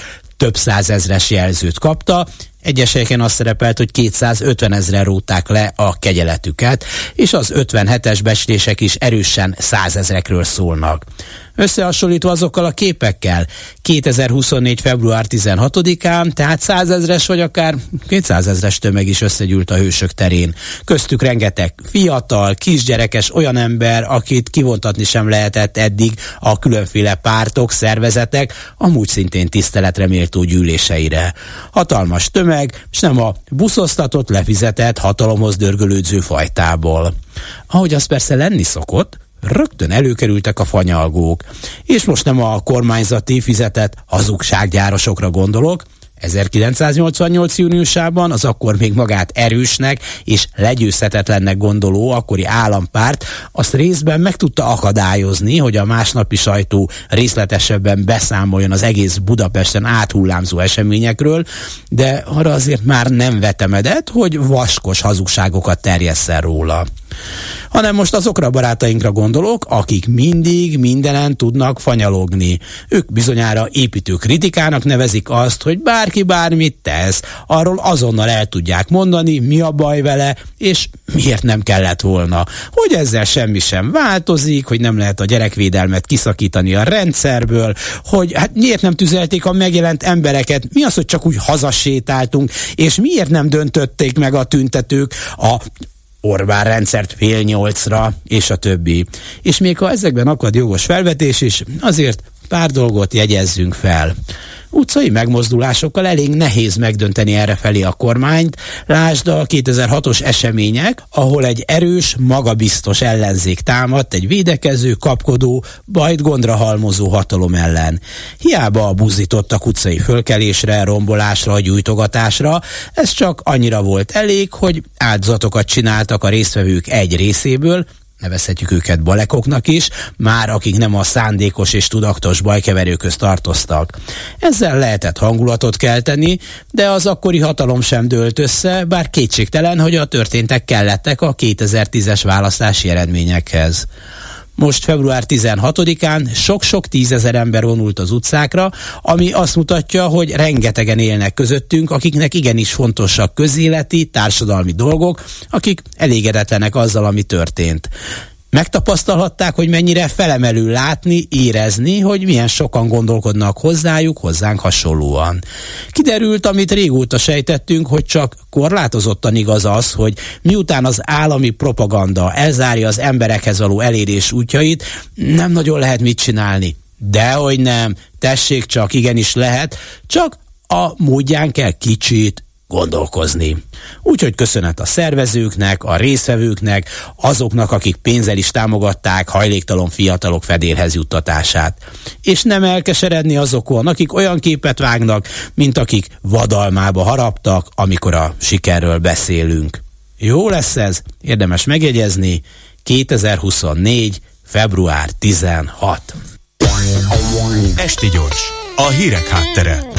több százezres jelzőt kapta, egyes helyeken azt szerepelt, hogy 250 ezre róták le a kegyeletüket, és az 57-es becslések is erősen százezrekről szólnak. Összehasonlítva azokkal a képekkel, 2024. február 16-án, tehát százezres vagy akár 200 ezres tömeg is összegyűlt a hősök terén. Köztük rengeteg fiatal, kisgyerekes olyan ember, akit kivontatni sem lehetett eddig a különféle pártok, szervezetek, amúgy szintén tiszteletre méltó gyűléseire. Hatalmas tömeg, tömeg, és nem a buszoztatott, lefizetett, hatalomhoz dörgölődző fajtából. Ahogy az persze lenni szokott, rögtön előkerültek a fanyalgók. És most nem a kormányzati fizetett hazugsággyárosokra gondolok, 1988. júniusában az akkor még magát erősnek és legyőzhetetlennek gondoló akkori állampárt azt részben meg tudta akadályozni, hogy a másnapi sajtó részletesebben beszámoljon az egész Budapesten áthullámzó eseményekről, de arra azért már nem vetemedett, hogy vaskos hazugságokat terjesszen róla hanem most azokra a barátainkra gondolok, akik mindig mindenen tudnak fanyalogni. Ők bizonyára építő kritikának nevezik azt, hogy bárki bármit tesz, arról azonnal el tudják mondani, mi a baj vele, és miért nem kellett volna. Hogy ezzel semmi sem változik, hogy nem lehet a gyerekvédelmet kiszakítani a rendszerből, hogy hát miért nem tüzelték a megjelent embereket, mi az, hogy csak úgy hazasétáltunk, és miért nem döntötték meg a tüntetők a Orbán rendszert fél nyolcra, és a többi. És még ha ezekben akad jogos felvetés is, azért pár dolgot jegyezzünk fel. Utcai megmozdulásokkal elég nehéz megdönteni errefelé a kormányt. Lásd a 2006-os események, ahol egy erős, magabiztos ellenzék támadt egy védekező, kapkodó, bajt gondra halmozó hatalom ellen. Hiába buzdítottak utcai fölkelésre, rombolásra, gyújtogatásra, ez csak annyira volt elég, hogy áldozatokat csináltak a résztvevők egy részéből, nevezhetjük őket balekoknak is, már akik nem a szándékos és tudatos bajkeverőköz tartoztak. Ezzel lehetett hangulatot kelteni, de az akkori hatalom sem dőlt össze, bár kétségtelen, hogy a történtek kellettek a 2010-es választási eredményekhez. Most február 16-án sok-sok tízezer ember vonult az utcákra, ami azt mutatja, hogy rengetegen élnek közöttünk, akiknek igenis fontosak közéleti, társadalmi dolgok, akik elégedetlenek azzal, ami történt. Megtapasztalhatták, hogy mennyire felemelő látni, érezni, hogy milyen sokan gondolkodnak hozzájuk, hozzánk hasonlóan. Kiderült, amit régóta sejtettünk, hogy csak korlátozottan igaz az, hogy miután az állami propaganda elzárja az emberekhez való elérés útjait, nem nagyon lehet mit csinálni. Dehogy nem, tessék csak, igenis lehet, csak a módján kell kicsit gondolkozni. Úgyhogy köszönet a szervezőknek, a részvevőknek, azoknak, akik pénzzel is támogatták hajléktalan fiatalok fedélhez juttatását. És nem elkeseredni azokon, akik olyan képet vágnak, mint akik vadalmába haraptak, amikor a sikerről beszélünk. Jó lesz ez, érdemes megjegyezni, 2024. február 16. Esti gyors, a hírek háttere.